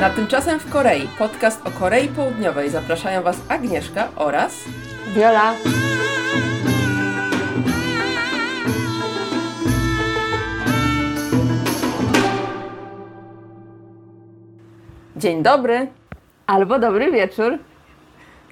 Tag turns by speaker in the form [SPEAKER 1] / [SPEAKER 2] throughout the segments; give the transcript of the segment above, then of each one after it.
[SPEAKER 1] Na Tymczasem w Korei, podcast o Korei Południowej zapraszają Was Agnieszka oraz
[SPEAKER 2] Wiola.
[SPEAKER 1] Dzień dobry.
[SPEAKER 2] Albo dobry wieczór.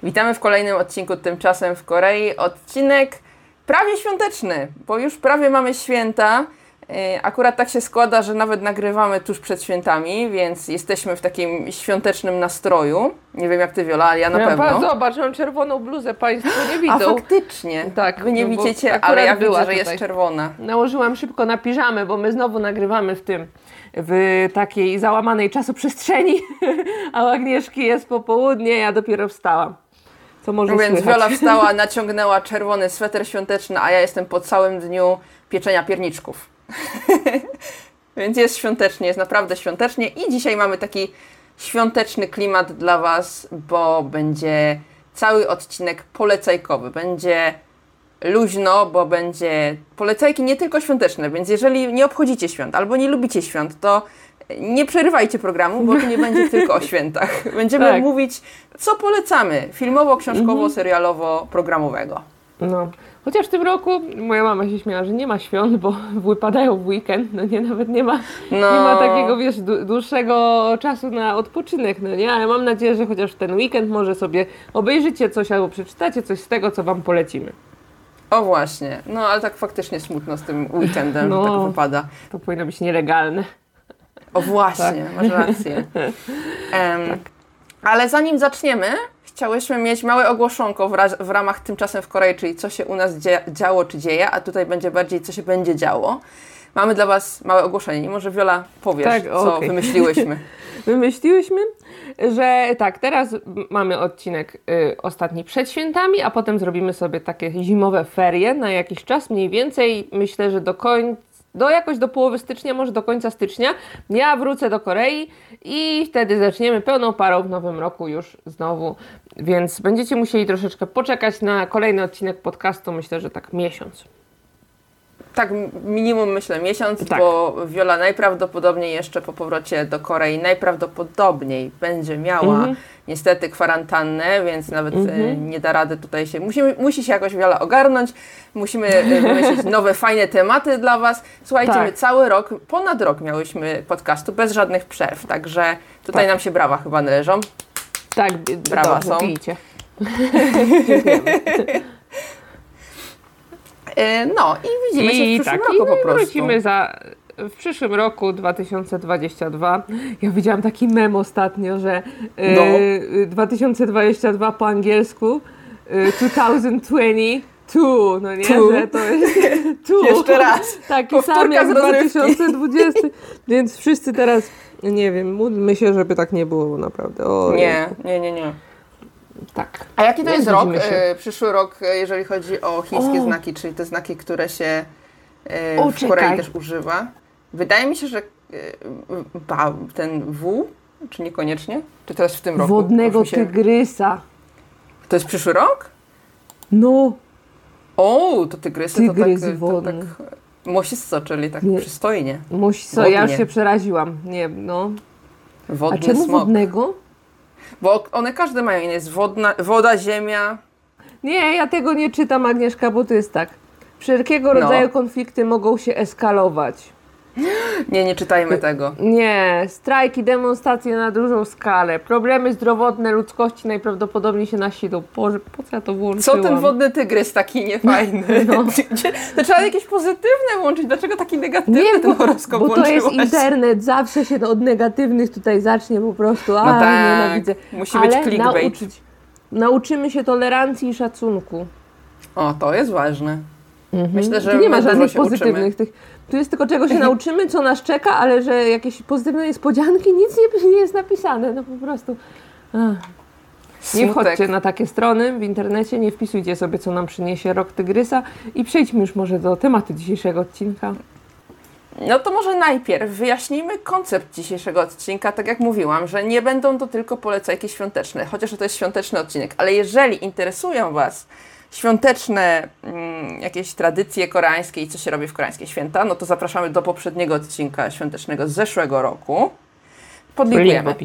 [SPEAKER 1] Witamy w kolejnym odcinku Tymczasem w Korei. Odcinek prawie świąteczny, bo już prawie mamy święta. Yy, Akurat tak się składa, że nawet nagrywamy tuż przed świętami, więc jesteśmy w takim świątecznym nastroju. Nie wiem jak ty, Wiola, ale ja na
[SPEAKER 2] ja
[SPEAKER 1] pewno.
[SPEAKER 2] pa- Zobacz, mam czerwoną bluzę, Państwo nie
[SPEAKER 1] A
[SPEAKER 2] widzą.
[SPEAKER 1] faktycznie.
[SPEAKER 2] Tak,
[SPEAKER 1] Wy nie
[SPEAKER 2] no
[SPEAKER 1] widzicie, ale ja
[SPEAKER 2] była
[SPEAKER 1] widzę, że
[SPEAKER 2] tutaj.
[SPEAKER 1] jest czerwona.
[SPEAKER 2] Nałożyłam szybko na piżamę, bo my znowu nagrywamy w tym, w takiej załamanej czasoprzestrzeni, a u Agnieszki jest popołudnie, ja dopiero wstałam. Co może
[SPEAKER 1] No Więc
[SPEAKER 2] słychać.
[SPEAKER 1] Wiola wstała, naciągnęła czerwony sweter świąteczny, a ja jestem po całym dniu pieczenia pierniczków. Więc jest świątecznie, jest naprawdę świątecznie i dzisiaj mamy taki świąteczny klimat dla Was, bo będzie cały odcinek polecajkowy. Będzie luźno, bo będzie polecajki nie tylko świąteczne, więc jeżeli nie obchodzicie świąt albo nie lubicie świąt, to nie przerywajcie programu, bo tu nie będzie tylko o świętach. Będziemy
[SPEAKER 2] Tak.
[SPEAKER 1] mówić, co polecamy filmowo, książkowo, serialowo, programowego.
[SPEAKER 2] No. Chociaż w tym roku moja mama się śmiała, że nie ma świąt, bo wypadają w weekend, no nie, nawet nie ma,
[SPEAKER 1] No.
[SPEAKER 2] nie ma takiego, wiesz, dłu- dłuższego czasu na odpoczynek, no nie, ale mam nadzieję, że chociaż w ten weekend może sobie obejrzycie coś albo przeczytacie coś z tego, co Wam polecimy.
[SPEAKER 1] O właśnie, no ale tak faktycznie smutno z tym weekendem,
[SPEAKER 2] No.
[SPEAKER 1] tak wypada.
[SPEAKER 2] To powinno być nielegalne.
[SPEAKER 1] O właśnie, masz rację. Em, Ale zanim zaczniemy, chciałyśmy mieć małe ogłoszonko w, ra- w ramach tymczasem w Korei, czyli co się u nas dzia- działo czy dzieje, a tutaj będzie bardziej co się będzie działo. Mamy dla Was małe ogłoszenie i może Wiola powiesz,
[SPEAKER 2] Tak,
[SPEAKER 1] co
[SPEAKER 2] okej.
[SPEAKER 1] wymyśliłyśmy.
[SPEAKER 2] Wymyśliłyśmy, że tak, teraz mamy odcinek y, ostatni przed świętami, a potem zrobimy sobie takie zimowe ferie na jakiś czas, mniej więcej myślę, że do końca, do jakoś do połowy stycznia, może do końca stycznia. Ja wrócę do Korei i wtedy zaczniemy pełną parą w nowym roku już znowu, więc będziecie musieli troszeczkę poczekać na kolejny odcinek podcastu, myślę, że tak miesiąc.
[SPEAKER 1] Tak, minimum myślę miesiąc,
[SPEAKER 2] Tak.
[SPEAKER 1] bo Wiola najprawdopodobniej jeszcze po powrocie do Korei najprawdopodobniej będzie miała
[SPEAKER 2] Mhm.
[SPEAKER 1] niestety kwarantannę, więc nawet e,
[SPEAKER 2] Mhm.
[SPEAKER 1] nie da rady tutaj się. Musimy, musi się jakoś Wiola ogarnąć, musimy e, wymyślić nowe, fajne tematy dla Was. Słuchajcie,
[SPEAKER 2] Tak.
[SPEAKER 1] my cały rok, ponad rok miałyśmy podcastu bez żadnych przerw, także tutaj
[SPEAKER 2] Tak.
[SPEAKER 1] nam się brawa chyba należą.
[SPEAKER 2] Tak,
[SPEAKER 1] Brawa
[SPEAKER 2] dobrze,
[SPEAKER 1] są.
[SPEAKER 2] pijcie.
[SPEAKER 1] E, No i widzimy się w przyszłym
[SPEAKER 2] tak,
[SPEAKER 1] roku
[SPEAKER 2] i
[SPEAKER 1] po prostu.
[SPEAKER 2] wrócimy za, w przyszłym roku 2022. Ja widziałam taki mem ostatnio, że e,
[SPEAKER 1] No.
[SPEAKER 2] 2022 po angielsku e, 2022, no nie,
[SPEAKER 1] Two.
[SPEAKER 2] że to jest two.
[SPEAKER 1] Jeszcze raz.
[SPEAKER 2] Taki sam jak
[SPEAKER 1] z rozrywki.
[SPEAKER 2] 2020, więc wszyscy teraz, nie wiem, módlmy się, żeby tak nie było naprawdę. O,
[SPEAKER 1] Nie, nie, nie, nie.
[SPEAKER 2] Tak.
[SPEAKER 1] A jaki to jest rok?
[SPEAKER 2] się.
[SPEAKER 1] E, przyszły rok, e, jeżeli chodzi o chińskie
[SPEAKER 2] O.
[SPEAKER 1] znaki, czyli te znaki, które się e,
[SPEAKER 2] O,
[SPEAKER 1] w Korei
[SPEAKER 2] czekaj.
[SPEAKER 1] też używa. Wydaje mi się, że ba, ten W, czy niekoniecznie? Czy to jest w tym roku?
[SPEAKER 2] Wodnego
[SPEAKER 1] się...
[SPEAKER 2] tygrysa.
[SPEAKER 1] To jest przyszły rok?
[SPEAKER 2] No,
[SPEAKER 1] O, to tygrysy
[SPEAKER 2] Tygrys
[SPEAKER 1] to tak, to
[SPEAKER 2] wodny.
[SPEAKER 1] tak mosisto, czyli tak
[SPEAKER 2] Nie.
[SPEAKER 1] przystojnie.
[SPEAKER 2] musi co, ja się przeraziłam. Nie, no.
[SPEAKER 1] Wodny
[SPEAKER 2] A czemu
[SPEAKER 1] smok.
[SPEAKER 2] wodnego?
[SPEAKER 1] Bo one każde mają, jest wodna, woda, ziemia.
[SPEAKER 2] Nie, ja tego nie czytam, Agnieszka, bo to jest tak. Wszelkiego
[SPEAKER 1] No.
[SPEAKER 2] rodzaju konflikty mogą się eskalować.
[SPEAKER 1] Nie, nie czytajmy tego.
[SPEAKER 2] Nie, strajki, demonstracje na dużą skalę, problemy zdrowotne ludzkości najprawdopodobniej się nasilą. Boże, po co ja to
[SPEAKER 1] Co
[SPEAKER 2] włączyłam?
[SPEAKER 1] ten wodny tygrys taki niefajny?
[SPEAKER 2] No.
[SPEAKER 1] To trzeba jakieś pozytywne włączyć. Dlaczego taki negatywny
[SPEAKER 2] Nie,
[SPEAKER 1] ten
[SPEAKER 2] bo,
[SPEAKER 1] horoskop
[SPEAKER 2] bo to jest internet, zawsze się od negatywnych tutaj zacznie po prostu, a
[SPEAKER 1] No tak,
[SPEAKER 2] nienawidzę.
[SPEAKER 1] musi być
[SPEAKER 2] Ale
[SPEAKER 1] clickbait.
[SPEAKER 2] nauczyć, nauczymy się tolerancji i szacunku.
[SPEAKER 1] O, to jest ważne. Myślę, że
[SPEAKER 2] nie ma żadnych
[SPEAKER 1] się uczymy.
[SPEAKER 2] pozytywnych tych. Tu jest tylko czego się nauczymy, co nas czeka, ale że jakieś pozytywne niespodzianki, nic nie, nie jest napisane, no po prostu. Ach. Nie wchodźcie na takie strony w internecie, nie wpisujcie sobie, co nam przyniesie rok tygrysa i przejdźmy już może do tematu dzisiejszego odcinka.
[SPEAKER 1] No to może najpierw wyjaśnijmy koncept dzisiejszego odcinka. Tak jak mówiłam, że nie będą to tylko polecajki świąteczne, chociaż to jest świąteczny odcinek, ale jeżeli interesują Was świąteczne mm, jakieś tradycje koreańskie i co się robi w koreańskie święta, no to zapraszamy do poprzedniego odcinka świątecznego z zeszłego roku.
[SPEAKER 2] Link w
[SPEAKER 1] Podlinkujemy.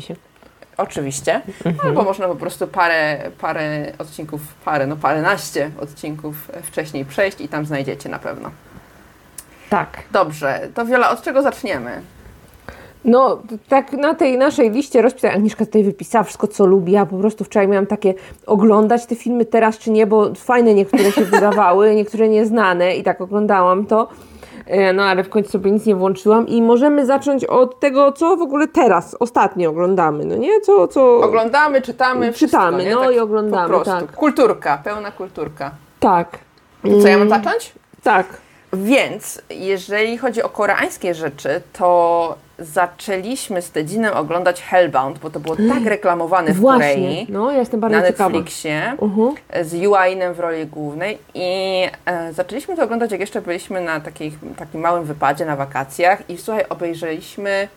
[SPEAKER 1] Oczywiście. Albo można po prostu parę, parę odcinków, parę, no paręnaście odcinków wcześniej przejść i tam znajdziecie na pewno.
[SPEAKER 2] Tak.
[SPEAKER 1] Dobrze, to Wiola, od czego zaczniemy?
[SPEAKER 2] No, tak na tej naszej liście rozpisać, Agnieszka tutaj wypisała wszystko, co lubi. Ja po prostu wczoraj miałam takie oglądać te filmy teraz czy nie, bo fajne niektóre się wydawały, niektóre nieznane i tak oglądałam to. E, No, ale w końcu sobie nic nie włączyłam i możemy zacząć od tego, co w ogóle teraz, ostatnio oglądamy, no nie? Co, co...
[SPEAKER 1] Oglądamy, czytamy, wszystko,
[SPEAKER 2] Czytamy,
[SPEAKER 1] nie?
[SPEAKER 2] no i oglądamy,
[SPEAKER 1] po prostu.
[SPEAKER 2] tak.
[SPEAKER 1] Kulturka, pełna kulturka.
[SPEAKER 2] Tak.
[SPEAKER 1] To co, ja mam zacząć?
[SPEAKER 2] Tak.
[SPEAKER 1] Więc jeżeli chodzi o koreańskie rzeczy, to zaczęliśmy z Tedzinem oglądać Hellbound, bo to było tak reklamowane w
[SPEAKER 2] Właśnie.
[SPEAKER 1] Korei.
[SPEAKER 2] No, ja jestem bardzo
[SPEAKER 1] na
[SPEAKER 2] ciekawa.
[SPEAKER 1] Netflixie
[SPEAKER 2] Mhm.
[SPEAKER 1] z Yuainem w roli głównej i e, zaczęliśmy to oglądać jak jeszcze byliśmy na takich, takim małym wypadzie na wakacjach i słuchaj, obejrzeliśmy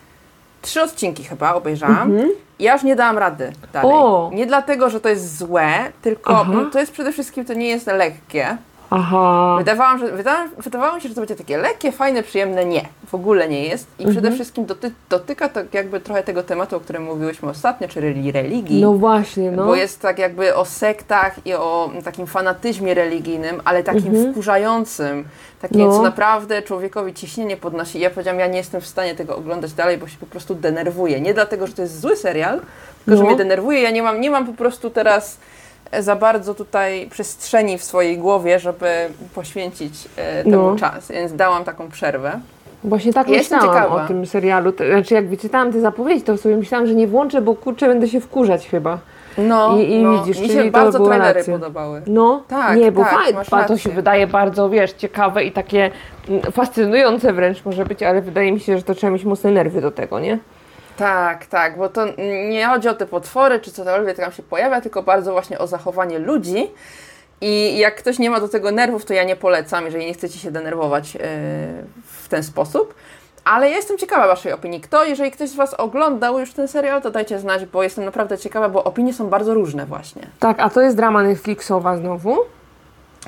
[SPEAKER 1] trzy odcinki chyba, obejrzałam i ja już nie dałam rady dalej.
[SPEAKER 2] Mhm. O!
[SPEAKER 1] Nie dlatego, że to jest złe, tylko no, to jest przede wszystkim, to nie jest lekkie.
[SPEAKER 2] Aha.
[SPEAKER 1] Wydawałam, że, wydawa, wydawało mi się, że to będzie takie lekkie, fajne, przyjemne. Nie, w ogóle nie jest. I przede
[SPEAKER 2] Mhm.
[SPEAKER 1] wszystkim doty, dotyka to jakby trochę tego tematu, o którym mówiłyśmy ostatnio, czyli religii.
[SPEAKER 2] No właśnie, no.
[SPEAKER 1] Bo jest tak jakby o sektach i o takim fanatyzmie religijnym, ale takim wkurzającym. Takim,
[SPEAKER 2] Mhm. No.
[SPEAKER 1] co naprawdę człowiekowi ciśnienie podnosi. I ja powiedziałam, ja nie jestem w stanie tego oglądać dalej, bo się po prostu denerwuję. Nie dlatego, że to jest zły serial, tylko że
[SPEAKER 2] No.
[SPEAKER 1] mnie denerwuje. Ja nie mam, nie mam po prostu teraz za bardzo tutaj przestrzeni w swojej głowie, żeby poświęcić e, temu
[SPEAKER 2] No.
[SPEAKER 1] czas. Więc dałam taką przerwę.
[SPEAKER 2] Właśnie tak
[SPEAKER 1] Ja jestem
[SPEAKER 2] myślałam
[SPEAKER 1] ciekawa.
[SPEAKER 2] o tym serialu. To Znaczy, jak wyczytałam te zapowiedzi, to sobie myślałam, że nie włączę, bo kurczę, będę się wkurzać chyba.
[SPEAKER 1] No,
[SPEAKER 2] I- i
[SPEAKER 1] no.
[SPEAKER 2] widzisz,
[SPEAKER 1] mi się
[SPEAKER 2] to
[SPEAKER 1] bardzo
[SPEAKER 2] była
[SPEAKER 1] trailery podobały.
[SPEAKER 2] No,
[SPEAKER 1] Tak,
[SPEAKER 2] nie, bo
[SPEAKER 1] tak,
[SPEAKER 2] fajnie, to się wydaje bardzo, wiesz, ciekawe i takie mm, fascynujące wręcz może być, ale wydaje mi się, że to trzeba mieć mocne nerwy do tego, nie?
[SPEAKER 1] Tak, tak, bo to nie chodzi o te potwory czy cokolwiek tam się pojawia, tylko bardzo właśnie o zachowanie ludzi. I jak ktoś nie ma do tego nerwów, to ja nie polecam, jeżeli nie chcecie się denerwować yy, w ten sposób. Ale ja jestem ciekawa Waszej opinii. Kto, jeżeli ktoś z Was oglądał już ten serial, to dajcie znać, bo jestem naprawdę ciekawa, bo opinie są bardzo różne właśnie.
[SPEAKER 2] Tak, a to jest drama Netflixowa znowu.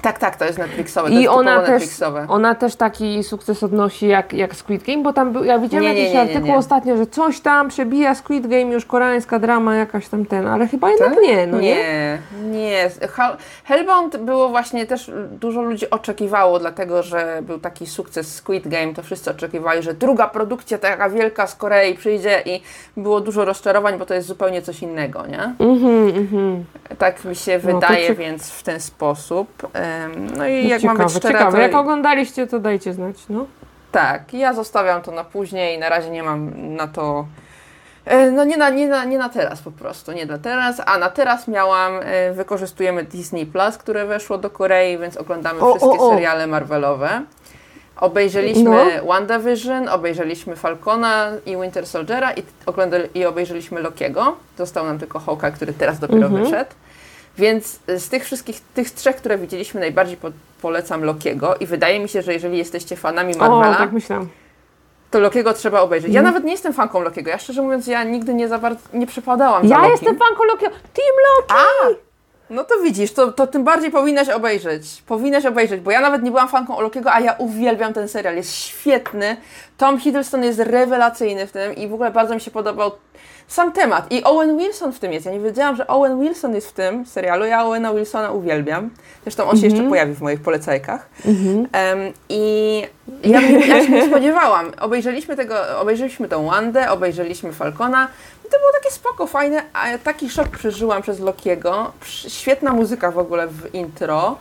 [SPEAKER 1] Tak, tak, to jest Netflixowe, to
[SPEAKER 2] I
[SPEAKER 1] jest
[SPEAKER 2] ona też,
[SPEAKER 1] Netflixowe.
[SPEAKER 2] ona też taki sukces odnosi jak, jak Squid Game, bo tam był, ja widziałam
[SPEAKER 1] Nie,
[SPEAKER 2] jakiś
[SPEAKER 1] nie, nie,
[SPEAKER 2] artykuł ostatnio, że coś tam przebija Squid Game, już koreańska drama jakaś tam ten, ale chyba jednak nie, no nie?
[SPEAKER 1] nie, nie. Hel- Hellbound było właśnie też dużo ludzi oczekiwało, dlatego że był taki sukces Squid Game, to wszyscy oczekiwali, że druga produkcja taka wielka z Korei przyjdzie i było dużo rozczarowań, bo to jest zupełnie coś innego, nie?
[SPEAKER 2] Mhm, mhm.
[SPEAKER 1] Tak mi się
[SPEAKER 2] No,
[SPEAKER 1] wydaje, więc w ten sposób. No i
[SPEAKER 2] No
[SPEAKER 1] jak
[SPEAKER 2] ciekawe,
[SPEAKER 1] mam być szczera,
[SPEAKER 2] ciekawe.
[SPEAKER 1] to
[SPEAKER 2] Jak oglądaliście, to dajcie znać, no.
[SPEAKER 1] tak, ja zostawiam to na później, na razie nie mam na to E, No nie na, nie, na, nie na teraz po prostu, nie na teraz, a na teraz miałam, e, wykorzystujemy Disney Plus, które weszło do Korei, więc oglądamy
[SPEAKER 2] O,
[SPEAKER 1] wszystkie
[SPEAKER 2] o, o.
[SPEAKER 1] seriale Marvelowe. Obejrzeliśmy WandaVision, obejrzeliśmy Falcona i Winter Soldiera i, oglądali, i obejrzeliśmy Lokiego. Został nam tylko Hawkeye, który teraz dopiero
[SPEAKER 2] Mhm.
[SPEAKER 1] wyszedł. Więc e, z tych wszystkich, tych trzech, które widzieliśmy, najbardziej po, polecam Lokiego i wydaje mi się, że jeżeli jesteście fanami Marvela,
[SPEAKER 2] O, tak myślałam.
[SPEAKER 1] to Lokiego trzeba obejrzeć. Ja
[SPEAKER 2] Mhm.
[SPEAKER 1] nawet nie jestem fanką Lokiego. Ja szczerze mówiąc, ja nigdy nie za bardzo nie przepadałam za
[SPEAKER 2] Ja jestem fanką Loki. Team Loki!
[SPEAKER 1] A! No to widzisz, to, to tym bardziej powinnaś obejrzeć. Powinnaś obejrzeć, bo ja nawet nie byłam fanką Lokiego, a ja uwielbiam ten serial. Jest świetny. Tom Hiddleston jest rewelacyjny w tym i w ogóle bardzo mi się podobał sam temat. I Owen Wilson w tym jest. Ja nie wiedziałam, że Owen Wilson jest w tym serialu. Ja Owena Wilsona uwielbiam. Zresztą on się jeszcze pojawi w moich polecajkach. Em, I ja, ja się nie spodziewałam. Obejrzeliśmy tego, obejrzeliśmy tą Wandę, obejrzeliśmy Falcona. I to było takie spoko, fajne, a taki szok przeżyłam przez Lokiego. Świetna muzyka w ogóle w intro.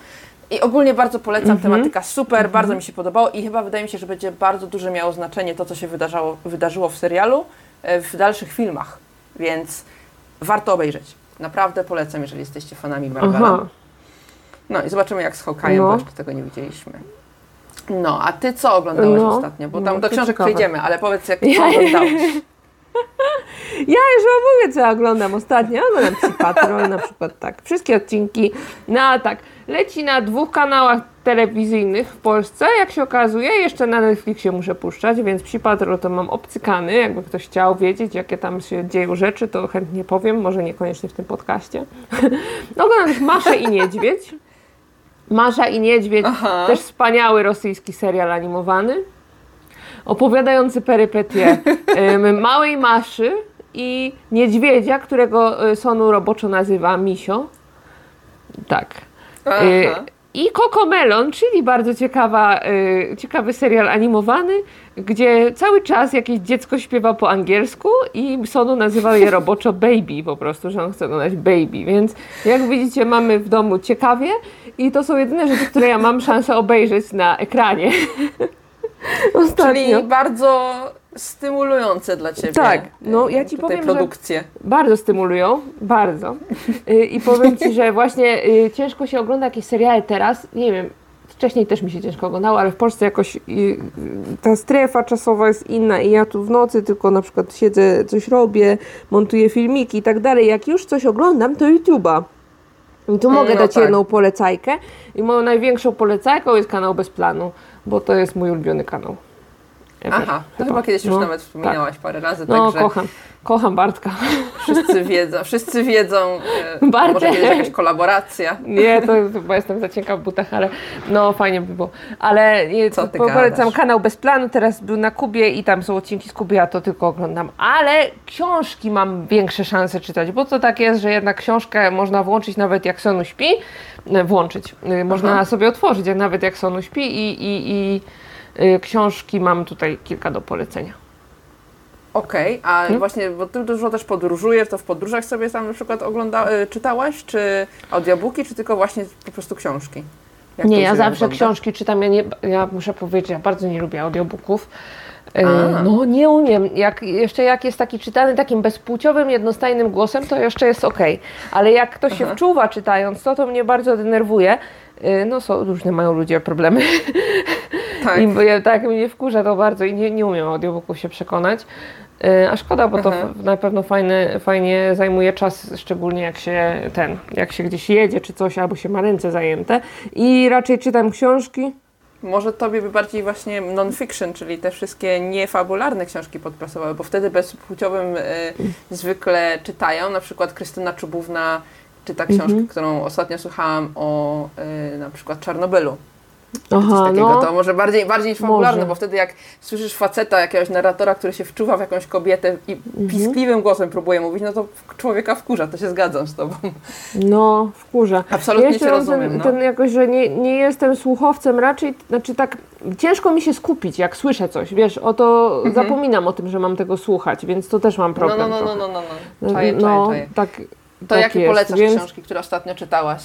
[SPEAKER 1] I ogólnie bardzo polecam, tematyka super, bardzo mi się podobało i chyba wydaje mi się, że będzie bardzo duże miało znaczenie to, co się wydarzało, wydarzyło w serialu, w dalszych filmach, więc warto obejrzeć. Naprawdę polecam, jeżeli jesteście fanami Marvela. No i zobaczymy jak z Hawkeye'em,
[SPEAKER 2] No.
[SPEAKER 1] bo jeszcze tego nie widzieliśmy. No, a ty co oglądałaś
[SPEAKER 2] No.
[SPEAKER 1] ostatnio? Bo
[SPEAKER 2] No,
[SPEAKER 1] tam do
[SPEAKER 2] to
[SPEAKER 1] książek
[SPEAKER 2] ciekawe.
[SPEAKER 1] przejdziemy, ale powiedz jak
[SPEAKER 2] Ja-
[SPEAKER 1] oglądałeś.
[SPEAKER 2] Ja już wam mówię, co ja oglądam ostatnio. Oglądam Psi Patrol na przykład, tak. Wszystkie odcinki. No a tak, leci na dwóch kanałach telewizyjnych w Polsce, jak się okazuje. Jeszcze na Netflixie muszę puszczać, więc Psi Patrol to mam obcykany. Jakby ktoś chciał wiedzieć, jakie tam się dzieją rzeczy, to chętnie powiem. Może niekoniecznie w tym podcaście. No, oglądam też Maszę i Niedźwiedź. Masza i Niedźwiedź,
[SPEAKER 1] Aha.
[SPEAKER 2] też wspaniały rosyjski serial animowany opowiadający perypetie małej Maszy i niedźwiedzia, którego y, Sonu roboczo nazywa Misio. Tak.
[SPEAKER 1] Aha.
[SPEAKER 2] Y, I Coco Melon, czyli bardzo ciekawa, y, ciekawy serial animowany, gdzie cały czas jakieś dziecko śpiewa po angielsku i Sonu nazywa je roboczo baby po prostu, że on chce dodać baby, więc jak widzicie mamy w domu ciekawie i to są jedyne rzeczy, które ja mam szansę obejrzeć na ekranie. Ostatnio.
[SPEAKER 1] Czyli bardzo stymulujące dla Ciebie.
[SPEAKER 2] Tak, no ja Ci powiem, że
[SPEAKER 1] produkcje.
[SPEAKER 2] bardzo stymulują, bardzo. Y, I powiem Ci, że właśnie y, ciężko się ogląda jakieś seriale teraz, nie wiem, wcześniej też mi się ciężko oglądało, ale w Polsce jakoś y, y, ta strefa czasowa jest inna i ja tu w nocy tylko na przykład siedzę, coś robię, montuję filmiki i tak dalej. Jak już coś oglądam, to YouTube'a. I tu mogę
[SPEAKER 1] no
[SPEAKER 2] dać
[SPEAKER 1] tak.
[SPEAKER 2] jedną polecajkę i moją największą polecajką jest kanał Bez Planu, bo to jest mój ulubiony kanał. Ever.
[SPEAKER 1] Aha, to chyba kiedyś już
[SPEAKER 2] No,
[SPEAKER 1] nawet wspominałaś parę razy,
[SPEAKER 2] No,
[SPEAKER 1] także
[SPEAKER 2] kocham, kocham Bartka.
[SPEAKER 1] wszyscy wiedzą, wszyscy wiedzą, e,
[SPEAKER 2] Bartek.
[SPEAKER 1] może kiedyś jakaś kolaboracja.
[SPEAKER 2] Nie, to chyba jestem za cienka w butach, ale no fajnie by było. Ale nie,
[SPEAKER 1] Co ty
[SPEAKER 2] polecam
[SPEAKER 1] gadasz?
[SPEAKER 2] kanał Bez Planu, teraz był na Kubie i tam są odcinki z Kuby, ja to tylko oglądam. Ale książki mam większe szanse czytać, bo to tak jest, że jednak książkę można włączyć nawet jak Sonu śpi, e, włączyć, e, można
[SPEAKER 1] Aha.
[SPEAKER 2] sobie otworzyć nawet jak Sonu śpi i, i, i książki mam tutaj kilka do polecenia.
[SPEAKER 1] Okej, a
[SPEAKER 2] Hmm?
[SPEAKER 1] właśnie, bo ty dużo też podróżujesz, to w podróżach sobie tam na przykład ogląda, y, czytałaś, czy audiobooki, czy tylko właśnie po prostu książki? Jak
[SPEAKER 2] Nie, ja zawsze
[SPEAKER 1] ogląda?
[SPEAKER 2] książki czytam. Ja, nie, ja muszę powiedzieć, ja bardzo nie lubię audiobooków. E,
[SPEAKER 1] A.
[SPEAKER 2] No nie umiem. Jak, jeszcze jak jest taki czytany takim bezpłciowym, jednostajnym głosem, to jeszcze jest ok. Ale jak ktoś się wczuwa czytając to, to mnie bardzo denerwuje. E, No są, różne mają ludzie problemy.
[SPEAKER 1] Tak.
[SPEAKER 2] I ja, tak mnie wkurza to bardzo i nie, nie umiem audiobooków się przekonać. E, A szkoda, bo to
[SPEAKER 1] Aha.
[SPEAKER 2] na pewno fajny, fajnie zajmuje czas, szczególnie jak się ten, jak się gdzieś jedzie czy coś, albo się ma ręce zajęte. I raczej czytam książki.
[SPEAKER 1] Może tobie by bardziej właśnie non-fiction, czyli te wszystkie niefabularne książki podpasowały, bo wtedy bezpłciowym y, zwykle czytają, na przykład Krystyna Czubówna czyta książkę,
[SPEAKER 2] Mhm.
[SPEAKER 1] którą ostatnio słuchałam o y, na przykład Czarnobylu.
[SPEAKER 2] Aha,
[SPEAKER 1] takiego,
[SPEAKER 2] no.
[SPEAKER 1] to może bardziej, bardziej niż fabularne, bo wtedy jak słyszysz faceta, jakiegoś narratora, który się wczuwa w jakąś kobietę i
[SPEAKER 2] Mhm.
[SPEAKER 1] piskliwym głosem próbuje mówić, no to człowieka wkurza, to się zgadzam z tobą.
[SPEAKER 2] No, wkurza.
[SPEAKER 1] Absolutnie
[SPEAKER 2] ja mam
[SPEAKER 1] rozumiem,
[SPEAKER 2] ten,
[SPEAKER 1] no.
[SPEAKER 2] ten jakoś, że nie, nie jestem słuchowcem raczej, znaczy tak, ciężko mi się skupić, jak słyszę coś, wiesz, o to zapominam o tym, że mam tego słuchać, więc to też mam
[SPEAKER 1] Mhm. No,
[SPEAKER 2] problem
[SPEAKER 1] no, no,
[SPEAKER 2] trochę.
[SPEAKER 1] no, no, no. Czaję, czaję,
[SPEAKER 2] no,
[SPEAKER 1] czaję.
[SPEAKER 2] tak.
[SPEAKER 1] To
[SPEAKER 2] tak
[SPEAKER 1] jakie
[SPEAKER 2] jest,
[SPEAKER 1] polecasz
[SPEAKER 2] więc-
[SPEAKER 1] książki, które ostatnio czytałaś?